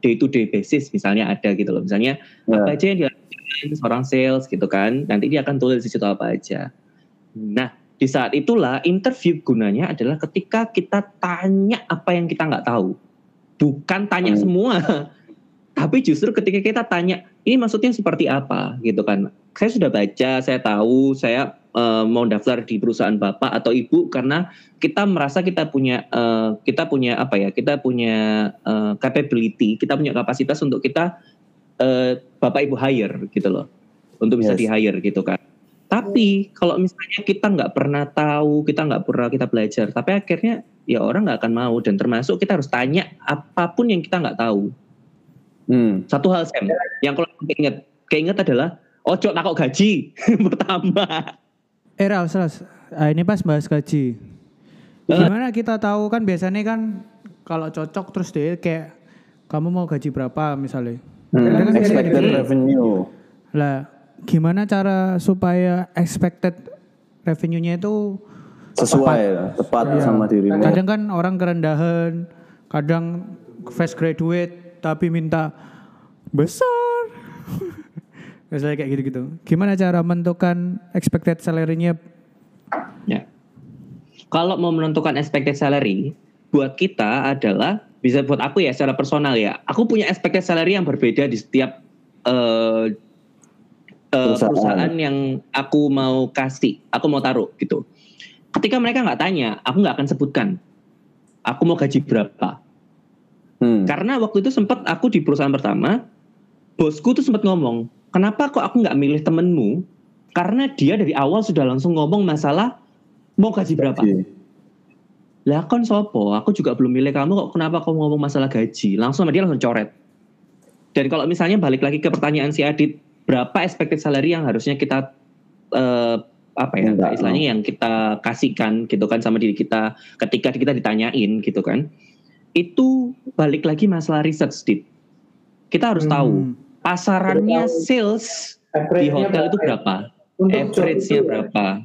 day to day basis misalnya ada gitu loh misalnya Ya. apa aja yang dilakukan seorang sales gitu kan nanti dia akan tulis di situ apa aja nah di saat itulah interview gunanya adalah ketika kita tanya apa yang kita nggak tahu bukan tanya Hmm. semua tapi justru ketika kita tanya ini maksudnya seperti apa? gitu kan. Saya sudah baca saya tahu saya eh, mau daftar di perusahaan bapak atau ibu karena kita merasa kita punya eh, kita punya apa ya kita punya eh, capability kita punya kapasitas untuk kita eh, bapak ibu hire gitu loh. Untuk bisa Yes. di hire gitu kan. Tapi kalau misalnya kita nggak pernah tahu kita nggak pernah kita belajar tapi akhirnya ya orang nggak akan mau. Dan termasuk kita harus tanya apa pun yang kita nggak tahu Hmm. satu hal Sam yang kalau keinget keinget adalah ojo takut gaji <laughs> pertama Eh Ras, Ras. Ah, ini pas bahas gaji. Gimana kita tahu kan biasanya kan kalau cocok terus deh kayak kamu mau gaji berapa misalnya. Hmm. Kan Expected gitu. revenue. Lah, gimana cara supaya expected revenue-nya itu Sesuai lah, tepat Iya. sama dirimu. kadang kan orang kerendahan, kadang fresh graduate tapi minta besar. <laughs> Misalnya kayak gitu-gitu. Gimana cara menentukan expected salary-nya? Ya. Kalau mau menentukan expected salary, buat kita adalah bisa buat aku ya secara personal ya. Aku punya expected salary yang berbeda di setiap eh, eh, Perusahaan. perusahaan yang aku mau kasih, aku mau taruh gitu. Ketika mereka nggak tanya, aku nggak akan sebutkan. Aku mau gaji berapa. Hmm. Karena waktu itu sempat aku di perusahaan pertama, bosku tuh sempat ngomong, kenapa kok aku nggak milih temenmu? Karena dia dari awal sudah langsung ngomong masalah mau gaji berapa. Gaji. Lah kon sopo, aku juga belum milih kamu kok kenapa kamu ngomong masalah gaji? Langsung sama dia langsung coret. Dan kalau misalnya balik lagi ke pertanyaan si Adit, berapa expected salary yang harusnya kita eh, apa ya, Enggak, istilahnya yang kita kasihkan gitu kan sama diri kita ketika kita ditanyain gitu kan. Itu balik lagi masalah research Dit. Kita harus tahu Hmm. pasarannya Tahu. sales di hotel itu berapa? Average-nya berapa?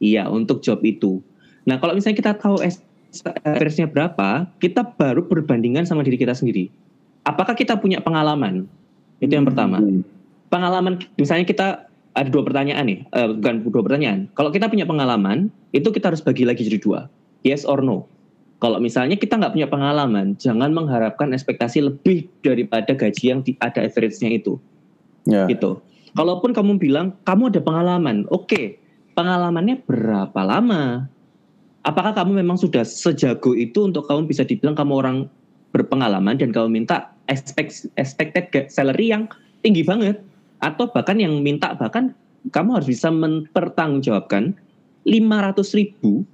Iya, untuk job itu. Nah, kalau misalnya kita tahu average-nya berapa, kita baru berbandingan sama diri kita sendiri. Apakah kita punya pengalaman? Itu yang pertama. Hmm. Pengalaman, misalnya kita ada dua pertanyaan nih, eh, bukan dua pertanyaan. Kalau kita punya pengalaman, itu kita harus bagi lagi jadi dua. Yes or no. Kalau misalnya kita nggak punya pengalaman, jangan mengharapkan ekspektasi lebih daripada gaji yang di, ada average-nya itu Ya. gitu. Kalaupun kamu bilang kamu ada pengalaman, oke, pengalamannya berapa lama? Apakah kamu memang sudah sejago itu untuk kamu bisa dibilang kamu orang berpengalaman dan kamu minta expect, expected salary yang tinggi banget? Atau bahkan yang minta bahkan kamu harus bisa mempertanggungjawabkan 500 ribu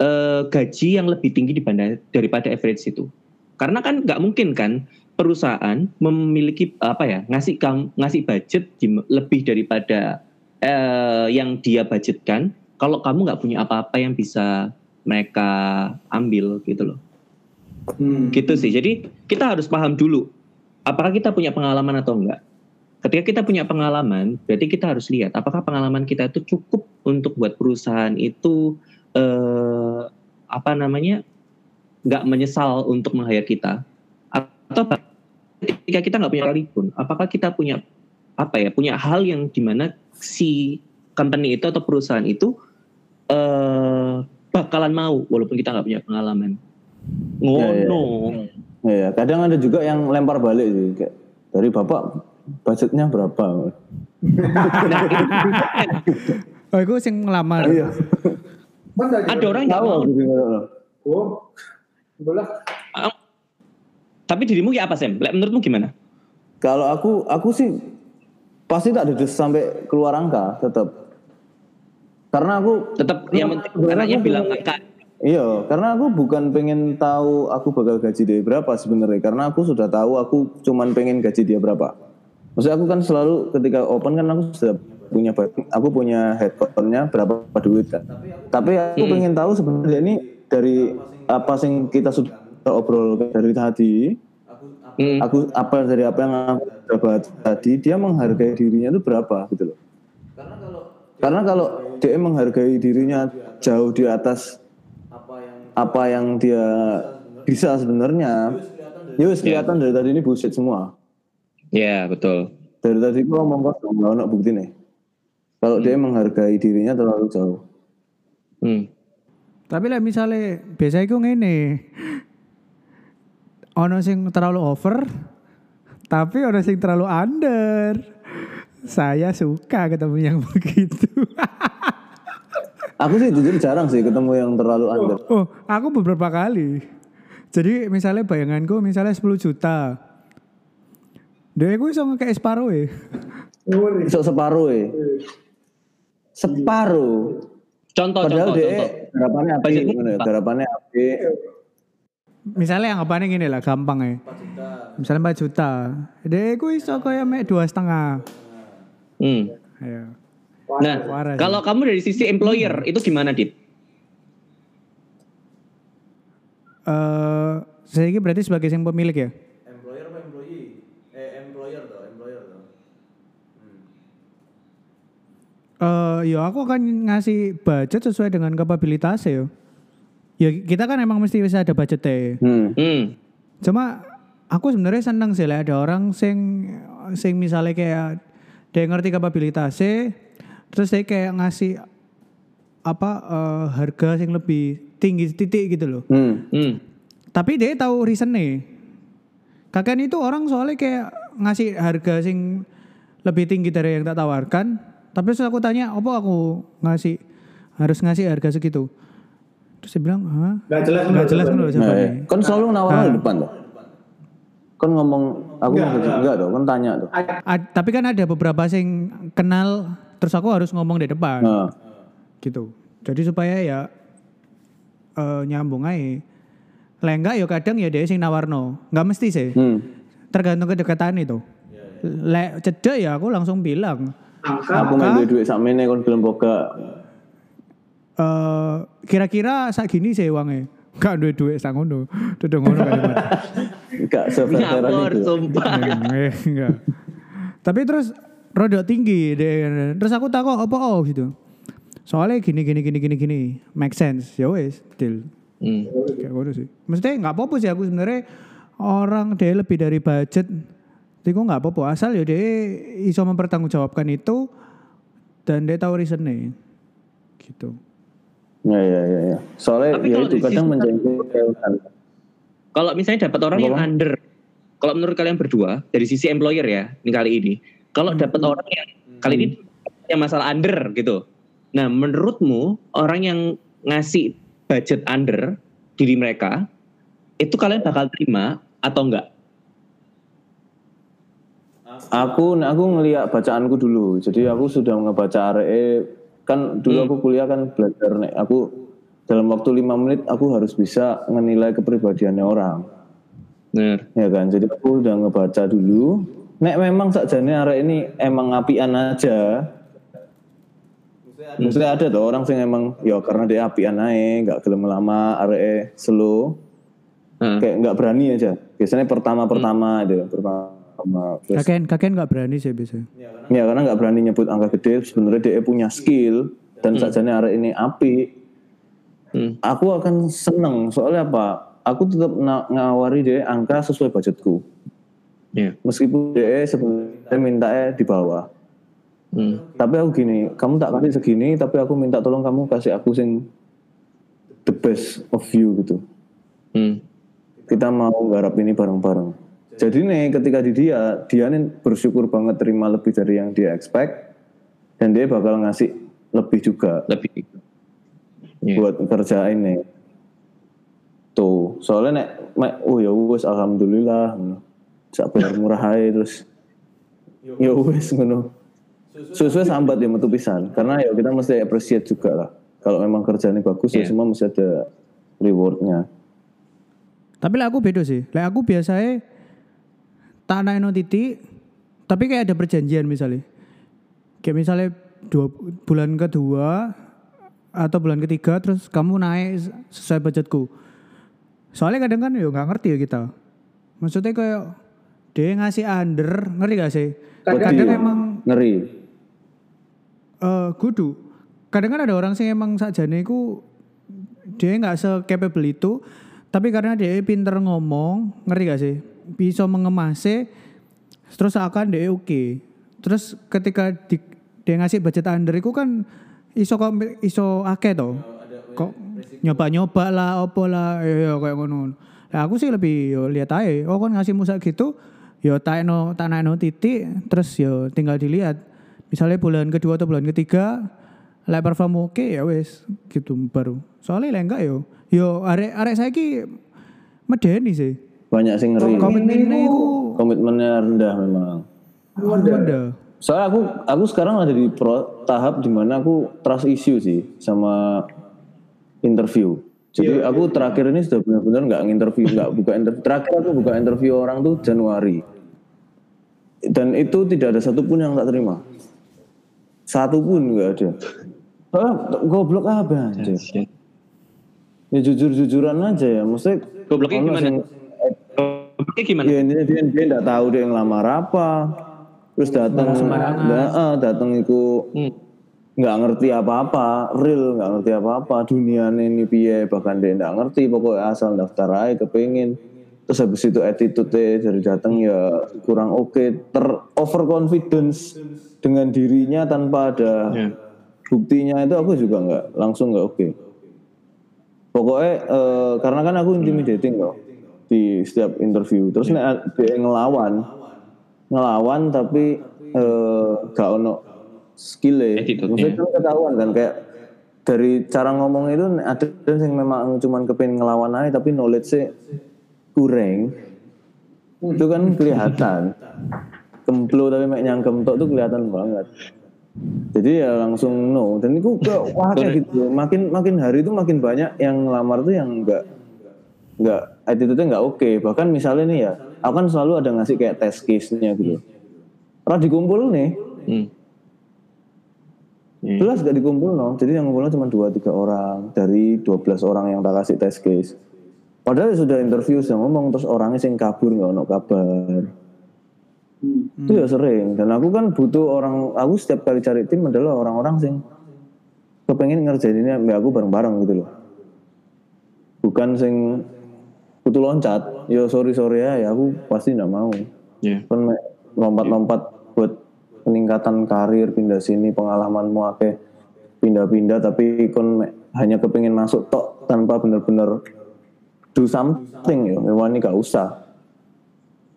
eh, gaji yang lebih tinggi dibanding daripada average itu. Karena kan nggak mungkin kan perusahaan memiliki apa ya ngasih ngasih budget di- lebih daripada eh, yang dia budgetkan kalau kamu nggak punya apa-apa yang bisa mereka ambil gitu loh Hmm. gitu sih jadi kita harus paham dulu apakah kita punya pengalaman atau enggak ketika kita punya pengalaman berarti kita harus lihat apakah pengalaman kita itu cukup untuk buat perusahaan itu eh, apa namanya nggak menyesal untuk meng-hire kita atau ketika kita nggak punya pun apakah kita punya apa ya punya hal yang di mana si company itu atau perusahaan itu eh bakalan mau walaupun kita nggak punya pengalaman ngono Iya, kadang ada juga yang lempar balik sih kayak dari bapak budgetnya berapa? <laughs> nah, <laughs> Oh, itu sing ngelamar. Iya. Ada orang yang Tahu mau aku juga tahu. Oh, bola. tapi dirimu ya apa Sam? Menurutmu gimana? Kalau aku aku sih pasti tak dedes sampai keluar angka tetap. Karena aku Tetap yang penting bilang angka Iya, karena aku bukan pengen tahu aku bakal gaji dia berapa sebenarnya. Karena aku sudah tahu aku cuman pengen gaji dia berapa. Maksudnya aku kan selalu ketika open kan aku sudah punya aku punya headcount-nya berapa duit kan. Tapi aku pengen tahu sebenarnya ini dari apa yang kita sudah obrol dari tadi. Hmm. Aku apa dari apa yang aku dapat tadi dia menghargai dirinya itu berapa gitu loh. Karena kalau dia menghargai dirinya jauh di atas apa yang dia bisa sebenarnya, ya wis kelihatan dari tadi ini bullshit semua. Ya betul. Dari tadi gua ngomong kosong, nggak ada bukti nih. Kalau dia menghargai dirinya terlalu jauh. Hmm. Tapi lah misalnya biasa iku ngene. Ono sing terlalu over, tapi ono sing terlalu under. Saya suka ketemu yang <laughs> begitu. Aku sih jujur jarang sih ketemu yang terlalu under. oh, aku beberapa kali. Jadi misalnya bayanganku misalnya 10 juta. Dia gue bisa kayak separuh ya. Ngeri. Sok separuh ya. Separuh. Contoh, Padahal contoh, dia contoh. garapannya api, gimana ya? garapannya api. Misalnya yang apa gini lah gampang ya. Misalnya 4 juta. Dia gue bisa kayak mek dua setengah. Hmm. Ayo. Nah, Parah sih. kalau kamu dari sisi employer itu gimana, Dit? Eh, saya ini berarti sebagai yang pemilik ya. Employer apa employee? Eh employer toh, employer toh. Eh, ya aku akan ngasih budget sesuai dengan kapabilitasnya ya. Ya kita kan emang mesti bisa ada budgetnya. Hmm. Hmm. Cuma aku sebenarnya seneng sih lah ada orang sing sing misalnya kayak dia ngerti kapabilitasnya, terus dia kayak ngasih apa eh, harga yang lebih tinggi titik gitu loh. Hmm. Hmm. Tapi dia tahu reasonnya. Kakek itu orang soalnya kayak ngasih harga sing lebih tinggi dari yang tak tawarkan. Tapi terus aku tanya, apa aku ngasih harus ngasih harga segitu? Terus dia bilang, hah? Gak jelas. Gak jelas kan loh Nah, jawabannya. ya. Kan selalu nawar di depan tuh. Kan ngomong aku Enggak, mau gaji enggak tuh, kan tanya tuh. A- tapi kan ada beberapa sing kenal, terus aku harus ngomong di depan, Nah, gitu. Jadi supaya ya eh, nyambung aja. Lah enggak ya kadang ya dia sing nawarno. Enggak mesti sih. hmm. Tergantung kedekatan itu. Lek cedek ya aku langsung bilang, Angka. Aku main duit duit sama ini kon gelem boga. eh kira-kira sak gini sih uangnya. Gak duit duit sak ngono. Duduk ngono kalimat. Ngapur, itu. sumpah. Eh, enggak. Tapi terus rodok tinggi deh. Terus aku takut apa oh gitu. Soalnya gini gini gini gini gini make sense. Ya wes, deal. Hmm. Kayak ngono sih. Maksudnya nggak apa-apa sih aku sebenarnya orang dia lebih dari budget. Tapi kok nggak apa-apa asal ya dia iso mempertanggungjawabkan itu dan dia tahu reasonnya. Gitu. Ya ya ya ya. Soalnya Tapi ya itu kadang menjengkelkan. Kalau misalnya dapat orang yang Apa-apa? under, kalau menurut kalian berdua dari sisi employer ya, ini kali ini, kalau dapat orang yang kali ini yang masalah under gitu. Nah, menurutmu orang yang ngasih budget under diri mereka itu kalian bakal terima atau enggak? Aku aku ngeliat bacaanku dulu. Jadi aku sudah ngebaca RE kan dulu Hmm. aku kuliah kan belajar nek aku dalam waktu lima menit aku harus bisa menilai kepribadiannya orang. Ya kan. Jadi aku udah ngebaca dulu. Nek memang sakjane arek ini emang apian aja. Maksudnya ada tuh orang sing emang ya karena dia apian aja, nggak gelem lama arek slow, Nah, kayak nggak berani aja. Biasanya pertama-pertama aja, pertama. Terus Kakek kakek nggak berani sih biasanya. Ya karena nggak berani nyebut angka gede, sebenarnya dia punya skill dan sakjane arek ini api. hmm. Aku akan seneng soalnya apa? Aku tetap ngawari dia angka sesuai budgetku. Ya. Meskipun dia sebenarnya mintanya di bawah. Hmm. Tapi aku gini, kamu tak kasih segini, tapi aku minta tolong kamu kasih aku sing the best of you gitu. Hmm. Kita mau garap ini bareng-bareng. Jadi nih ketika di dia, dia nih bersyukur banget terima lebih dari yang dia expect dan dia bakal ngasih lebih juga Lebih. Ya. buat kerja ini. Tuh, soalnya nek, mek, oh ya wes alhamdulillah, sak bayar murah aja terus, ya wes ngono. Sesuai sambat ya metu pisan, karena ya kita mesti appreciate juga lah. Kalau memang kerjanya bagus ya Iya. semua mesti ada rewardnya. Tapi lah aku beda sih. Lah aku biasanya tak naik titik, tapi kayak ada perjanjian misalnya. Kayak misalnya dua, bulan kedua atau bulan ketiga terus kamu naik sesuai budgetku. Soalnya kadang kan ya nggak ngerti ya kita. Maksudnya kayak dia ngasih under, ngerti gak sih? Kadang, Wedi. emang ngeri. eh kudu. Kadang kan ada orang sih emang sakjane iku dia nggak se-capable itu, tapi karena dia pinter ngomong, ngerti gak sih? Bisa mengemasnya, terus akan dia oke. Terus ketika di, dia ngasih budget under itu kan iso kok iso akeh to. Kok nyoba-nyoba lah, opo lah, ya, ya kayak ngono. Nah, aku sih lebih yo lihat aja, oh kan ngasih musak gitu, yo tak no titik, terus yo tinggal dilihat. Misalnya bulan kedua atau bulan ketiga, like perform oke ya wes gitu baru. Soalnya lah enggak yo, yo arek arek saya ki medeni sih. Banyak sing ngeri. Komitmennya itu Komitmennya rendah memang. ada. Soalnya aku aku sekarang ada di pro, tahap di mana aku trust issue sih sama interview. Jadi aku terakhir ini sudah benar-benar nggak nginterview, nggak buka interview. Terakhir aku buka interview orang tuh Januari. Dan itu tidak ada satupun yang tak terima. Satu pun nggak ada. Ah, goblok apa aja. Ya jujur-jujuran aja ya. Maksudnya Gobloknya gimana? Oke gimana? Ya intinya dia dia nggak tahu dia ngelamar apa. Terus datang nggak ah, datang itu Hmm. nggak ngerti apa-apa, real nggak ngerti apa-apa. Dunia ini piye bahkan dia nggak ngerti. Pokoknya asal daftar aja kepingin. Terus habis itu attitude dari datang ya kurang oke, ter overconfidence dengan dirinya tanpa ada Ya. buktinya itu aku juga nggak langsung nggak oke. Pokoknya eh, karena kan aku intimidating loh di setiap interview. Terus nek dia ngelawan, ngelawan tapi eh, gak ono skill ya. Attitude-nya. Maksudnya kan ketahuan kan kayak dari cara ngomong itu ada yang memang cuman kepingin ngelawan aja tapi knowledge-nya kurang. Itu kan kelihatan. Kemplo tapi mek nyangkem tok tuh kelihatan banget. Jadi ya langsung no dan itu kayak wah kayak gitu. Makin makin hari itu makin banyak yang ngelamar tuh yang enggak enggak attitude-nya enggak oke. Bahkan misalnya nih ya, aku kan selalu ada ngasih kayak test case-nya gitu. Pernah dikumpul nih, Hmm. Hmm. jelas gak dikumpul no. Jadi yang ngumpulnya cuma 2 3 orang dari 12 orang yang tak kasih test case. Padahal sudah interview sudah ngomong terus orangnya sing kabur nggak ono kabar. Itu ya sering dan aku kan butuh orang aku setiap kali cari tim adalah orang-orang sing kepengen ngerjain ini ambil aku bareng-bareng gitu loh. Bukan sing butuh loncat, ya sorry sorry ya, ya aku pasti nggak mau. Ya. Kan lompat-lompat buat peningkatan karir pindah sini pengalamanmu akeh pindah-pindah tapi kon hanya kepengen masuk tok tanpa bener-bener do something ya memang ini gak usah.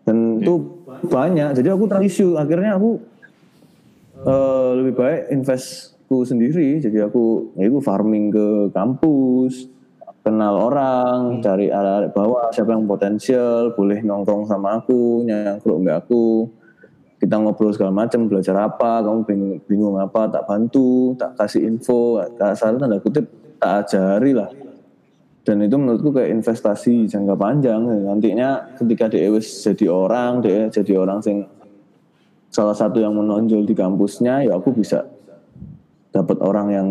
Dan itu banyak. Jadi aku terisu akhirnya aku eh, lebih baik investku sendiri. Jadi aku ya aku farming ke kampus kenal orang cari arah bawah siapa yang potensial boleh nongkrong sama aku nyangkruk mbak aku. Kita ngobrol segala macam belajar apa kamu bingung, bingung apa tak bantu tak kasih info. Tak saran tanda kutip tak ajari lah. Dan itu menurutku kayak investasi jangka panjang. Nantinya ketika dia jadi orang dia jadi orang sing salah satu yang menonjol di kampusnya ya aku bisa dapat orang yang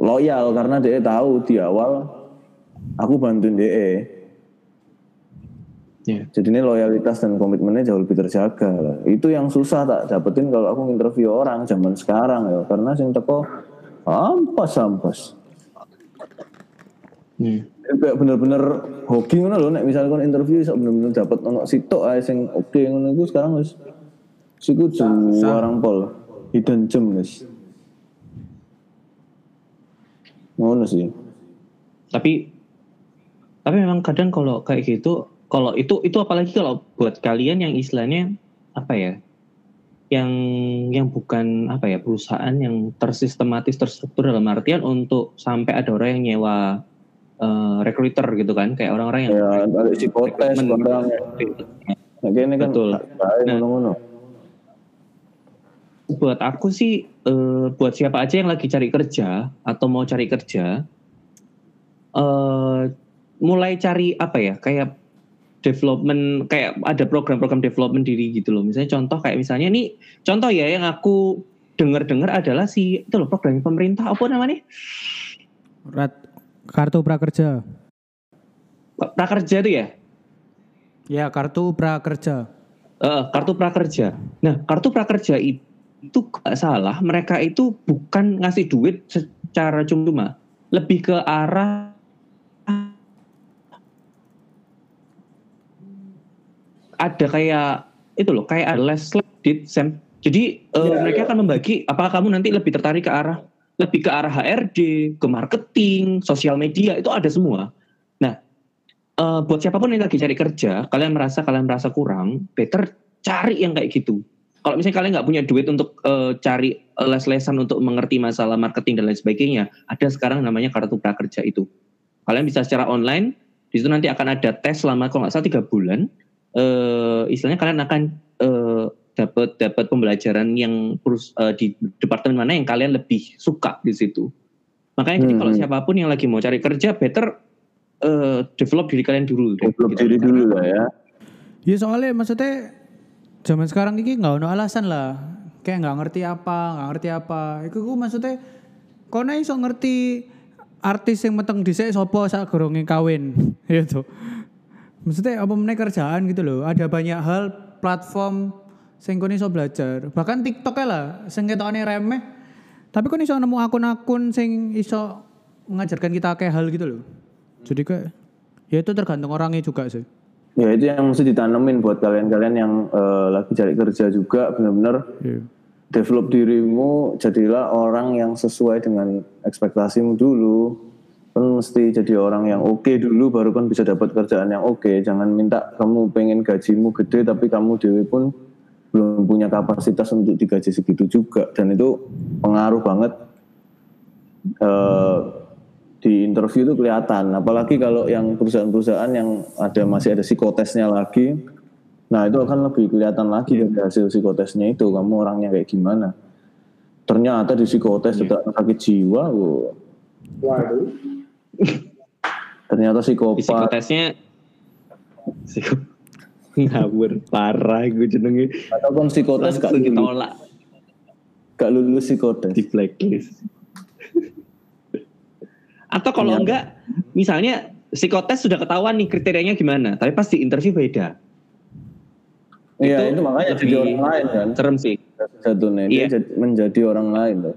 loyal. Karena dia tahu di awal aku bantuin dia Ya. jadi ini loyalitas dan komitmennya jauh lebih terjaga lah. itu yang susah tak dapetin kalau aku interview orang zaman sekarang ya. Karena sing teko ampas ampas. Hmm. kayak bener-bener hoki ngono lho nek misalnya kon interview iso bener-bener dapat ono sitok ae sing oke ngono iku sekarang wis siku juarang pol. Hidden gem wis. Ngono sih. Tapi tapi memang kadang kalau kayak gitu, kalau itu itu apalagi kalau buat kalian yang istilahnya apa ya? Yang yang bukan apa ya perusahaan yang tersistematis terstruktur dalam artian untuk sampai ada orang yang nyewa eh, recruiter gitu kan kayak orang-orang yang ya ada psikotes barang nah kene kan Betul. Nah. ngono-ngono buat aku sih eh, buat siapa aja yang lagi cari kerja atau mau cari kerja eh mulai cari apa ya kayak development kayak ada program-program development diri gitu loh. Misalnya contoh kayak misalnya nih contoh ya yang aku dengar-dengar adalah si itu loh program pemerintah apa namanya? Rat, kartu prakerja. Prakerja itu ya? Ya, kartu prakerja. Eh, kartu prakerja. Nah, kartu prakerja itu itu gak salah, mereka itu bukan ngasih duit secara cuma-cuma, lebih ke arah ada kayak itu loh, kayak ada les dit sem. Jadi Iya, mereka iya. akan membagi apakah kamu nanti lebih tertarik ke arah lebih ke arah HRD, ke marketing, sosial media itu ada semua. Nah, eh, buat siapa pun yang lagi cari kerja, kalian merasa kalian merasa kurang, better cari yang kayak gitu. Kalau misalnya kalian nggak punya duit untuk eh, cari les-lesan untuk mengerti masalah marketing dan lain sebagainya, ada sekarang namanya kartu prakerja itu. Kalian bisa secara online, di situ nanti akan ada tes selama kalau nggak salah tiga bulan. Eh, istilahnya kalian akan eh, dapat dapat pembelajaran yang perus- eh, di departemen mana yang kalian lebih suka di situ. Makanya jadi Hmm. kalau siapa pun yang lagi mau cari kerja, better eh, develop diri kalian dulu. deh, Develop gitu. diri dulu lah ya. Ya soalnya maksudnya zaman sekarang ini nggak ada alasan lah. Kayak nggak ngerti apa, nggak ngerti apa. Iku ku maksudnya kau iso ngerti artis yang meteng dhisik sopo sak gorongnya kawin <laughs> gitu. Maksudnya apa meneh kerjaan gitu loh. Ada banyak hal platform sing kono iso belajar. Bahkan TikTok lah sing ketokane remeh. Tapi kon iso nemu akun-akun sing iso mengajarkan kita kayak hal gitu loh. Jadi kayak ya itu tergantung orangnya juga sih. Ya itu yang mesti ditanemin buat kalian-kalian yang eh, lagi cari kerja juga benar-benar Iya. develop dirimu jadilah orang yang sesuai dengan ekspektasimu dulu kan mesti jadi orang yang oke dulu baru kan bisa dapat kerjaan yang oke jangan minta kamu pengen gajimu gede tapi kamu dewi pun belum punya kapasitas untuk digaji segitu juga dan itu pengaruh banget eh, di interview itu kelihatan apalagi kalau yang perusahaan-perusahaan yang ada masih ada psikotesnya lagi Nah itu akan lebih kelihatan lagi dari hasil psikotesnya itu kamu orangnya kayak gimana. Ternyata di psikotes tidak sakit jiwa, wo. Waduh. Ternyata psikopat. Psikotesnya psiko <laughs> ngawur parah gue jenenge Atau kan psikotes gak lulus, ditolak gak lulus psikotes. di blacklist. Atau kalau enggak, misalnya psikotes sudah ketahuan nih kriterianya gimana, tapi pas di interview beda. Iya itu itu makanya jadi orang lain kan. Serem sih. Satunya dia Iya. jadi- menjadi orang lain loh.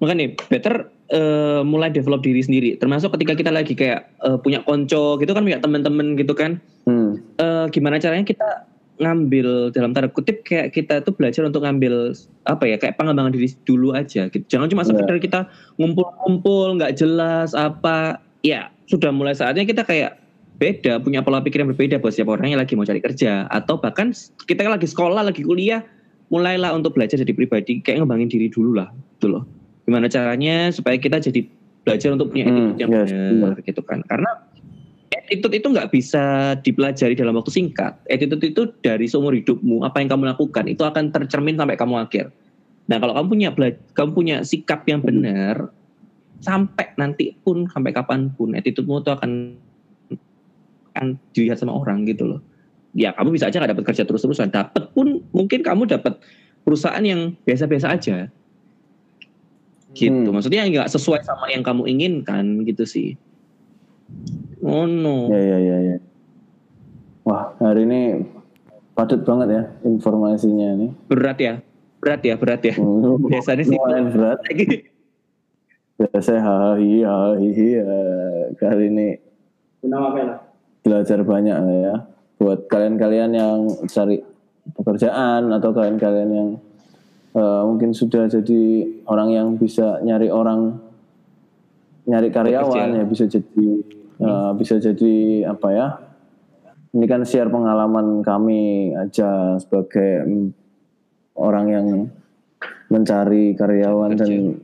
Makanya better eh, mulai develop diri sendiri. Termasuk ketika kita lagi kayak eh, punya konco gitu kan, punya teman-teman gitu kan. Hmm. eh, gimana caranya kita ngambil dalam tanda kutip kayak kita tuh belajar untuk ngambil apa ya kayak pengembangan diri dulu aja gitu. Jangan cuma sekedar kita ngumpul-ngumpul nggak jelas apa ya sudah mulai saatnya kita kayak beda punya pola pikir yang berbeda buat siapa orang yang lagi mau cari kerja atau bahkan kita lagi sekolah lagi kuliah mulailah untuk belajar jadi pribadi kayak ngembangin diri dulu lah gitu loh gimana caranya supaya kita jadi belajar untuk punya Hmm, attitude yang yes, benar gitu kan karena attitude itu nggak bisa dipelajari dalam waktu singkat. Attitude itu dari seumur hidupmu, apa yang kamu lakukan itu akan tercermin sampai kamu akhir. Nah kalau kamu punya kamu punya sikap yang benar, sampai nanti pun sampai kapan pun attitude-mu itu akan akan dilihat sama orang gitu loh. Ya kamu bisa aja nggak dapat kerja terus-terusan, dapat pun mungkin kamu dapat perusahaan yang biasa-biasa aja. Gitu, Hmm. maksudnya nggak sesuai sama yang kamu inginkan gitu sih. Oh no. Ya ya ya ya. Wah hari ini padat banget ya informasinya nih. berat ya berat ya berat ya biasanya sih Lumayan berat. lagi Biasa hahi hahi ya. Kali ini Kenapa lah? belajar banyak lah ya buat kalian-kalian yang cari pekerjaan atau kalian-kalian yang eh, mungkin sudah jadi orang yang bisa nyari orang nyari karyawan Bekerja. ya bisa jadi eh, bisa jadi apa ya? Ini kan share pengalaman kami aja sebagai orang yang mencari karyawan dan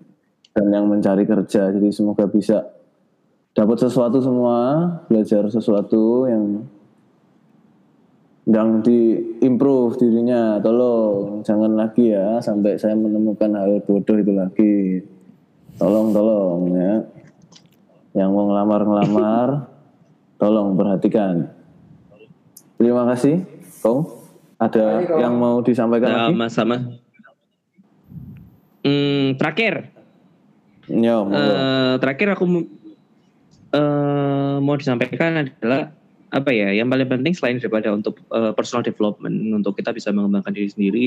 dan yang mencari kerja. Jadi semoga bisa dapat sesuatu semua, belajar sesuatu yang yang di improve dirinya. Tolong jangan lagi ya sampai saya menemukan hal bodoh itu lagi. Tolong tolong ya. yang mau ngelamar-ngelamar, <laughs> tolong perhatikan. Terima kasih, Kong. Ada Kong. yang mau disampaikan lagi? Sama-sama. Hmm, terakhir, Yo, monggo. Eh, terakhir aku eh, mau disampaikan adalah apa ya yang paling penting selain daripada untuk eh, personal development untuk kita bisa mengembangkan diri sendiri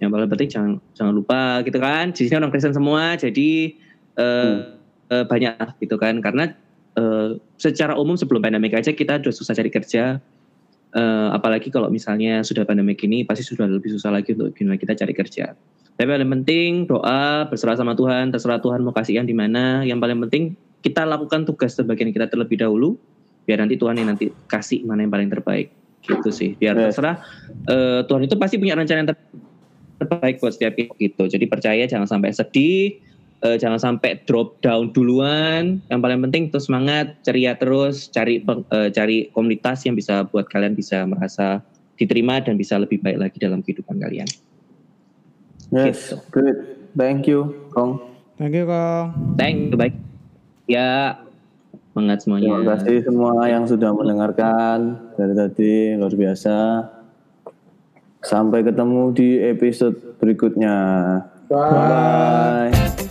yang paling penting jangan jangan lupa gitu kan di sini orang Kristen semua jadi eh, eh, banyak gitu kan karena eh, secara umum sebelum pandemik aja kita udah susah cari kerja Eh, apalagi kalau misalnya sudah pandemik ini pasti sudah lebih susah lagi untuk gimana kita cari kerja tapi yang paling penting doa berserah sama Tuhan, terserah Tuhan mau kasih yang di mana. Yang paling penting kita lakukan tugas sebagian kita terlebih dahulu, biar nanti Tuhan yang nanti kasih mana yang paling terbaik. Gitu sih. Biar Yes. terserah eh, Tuhan itu pasti punya rencana yang ter- terbaik buat setiap kita gitu. Jadi percaya jangan sampai sedih, eh, jangan sampai drop down duluan. Yang paling penting terus semangat, ceria terus, cari peng- eh, cari komunitas yang bisa buat kalian bisa merasa diterima dan bisa lebih baik lagi dalam kehidupan kalian. Yes, gitu. great. Thank you, Kong. Thank you Kong. Thank you, baik. Ya, Semangat semuanya. Terima kasih semua yang sudah mendengarkan dari tadi luar biasa. Sampai ketemu di episode berikutnya. Bye. Bye.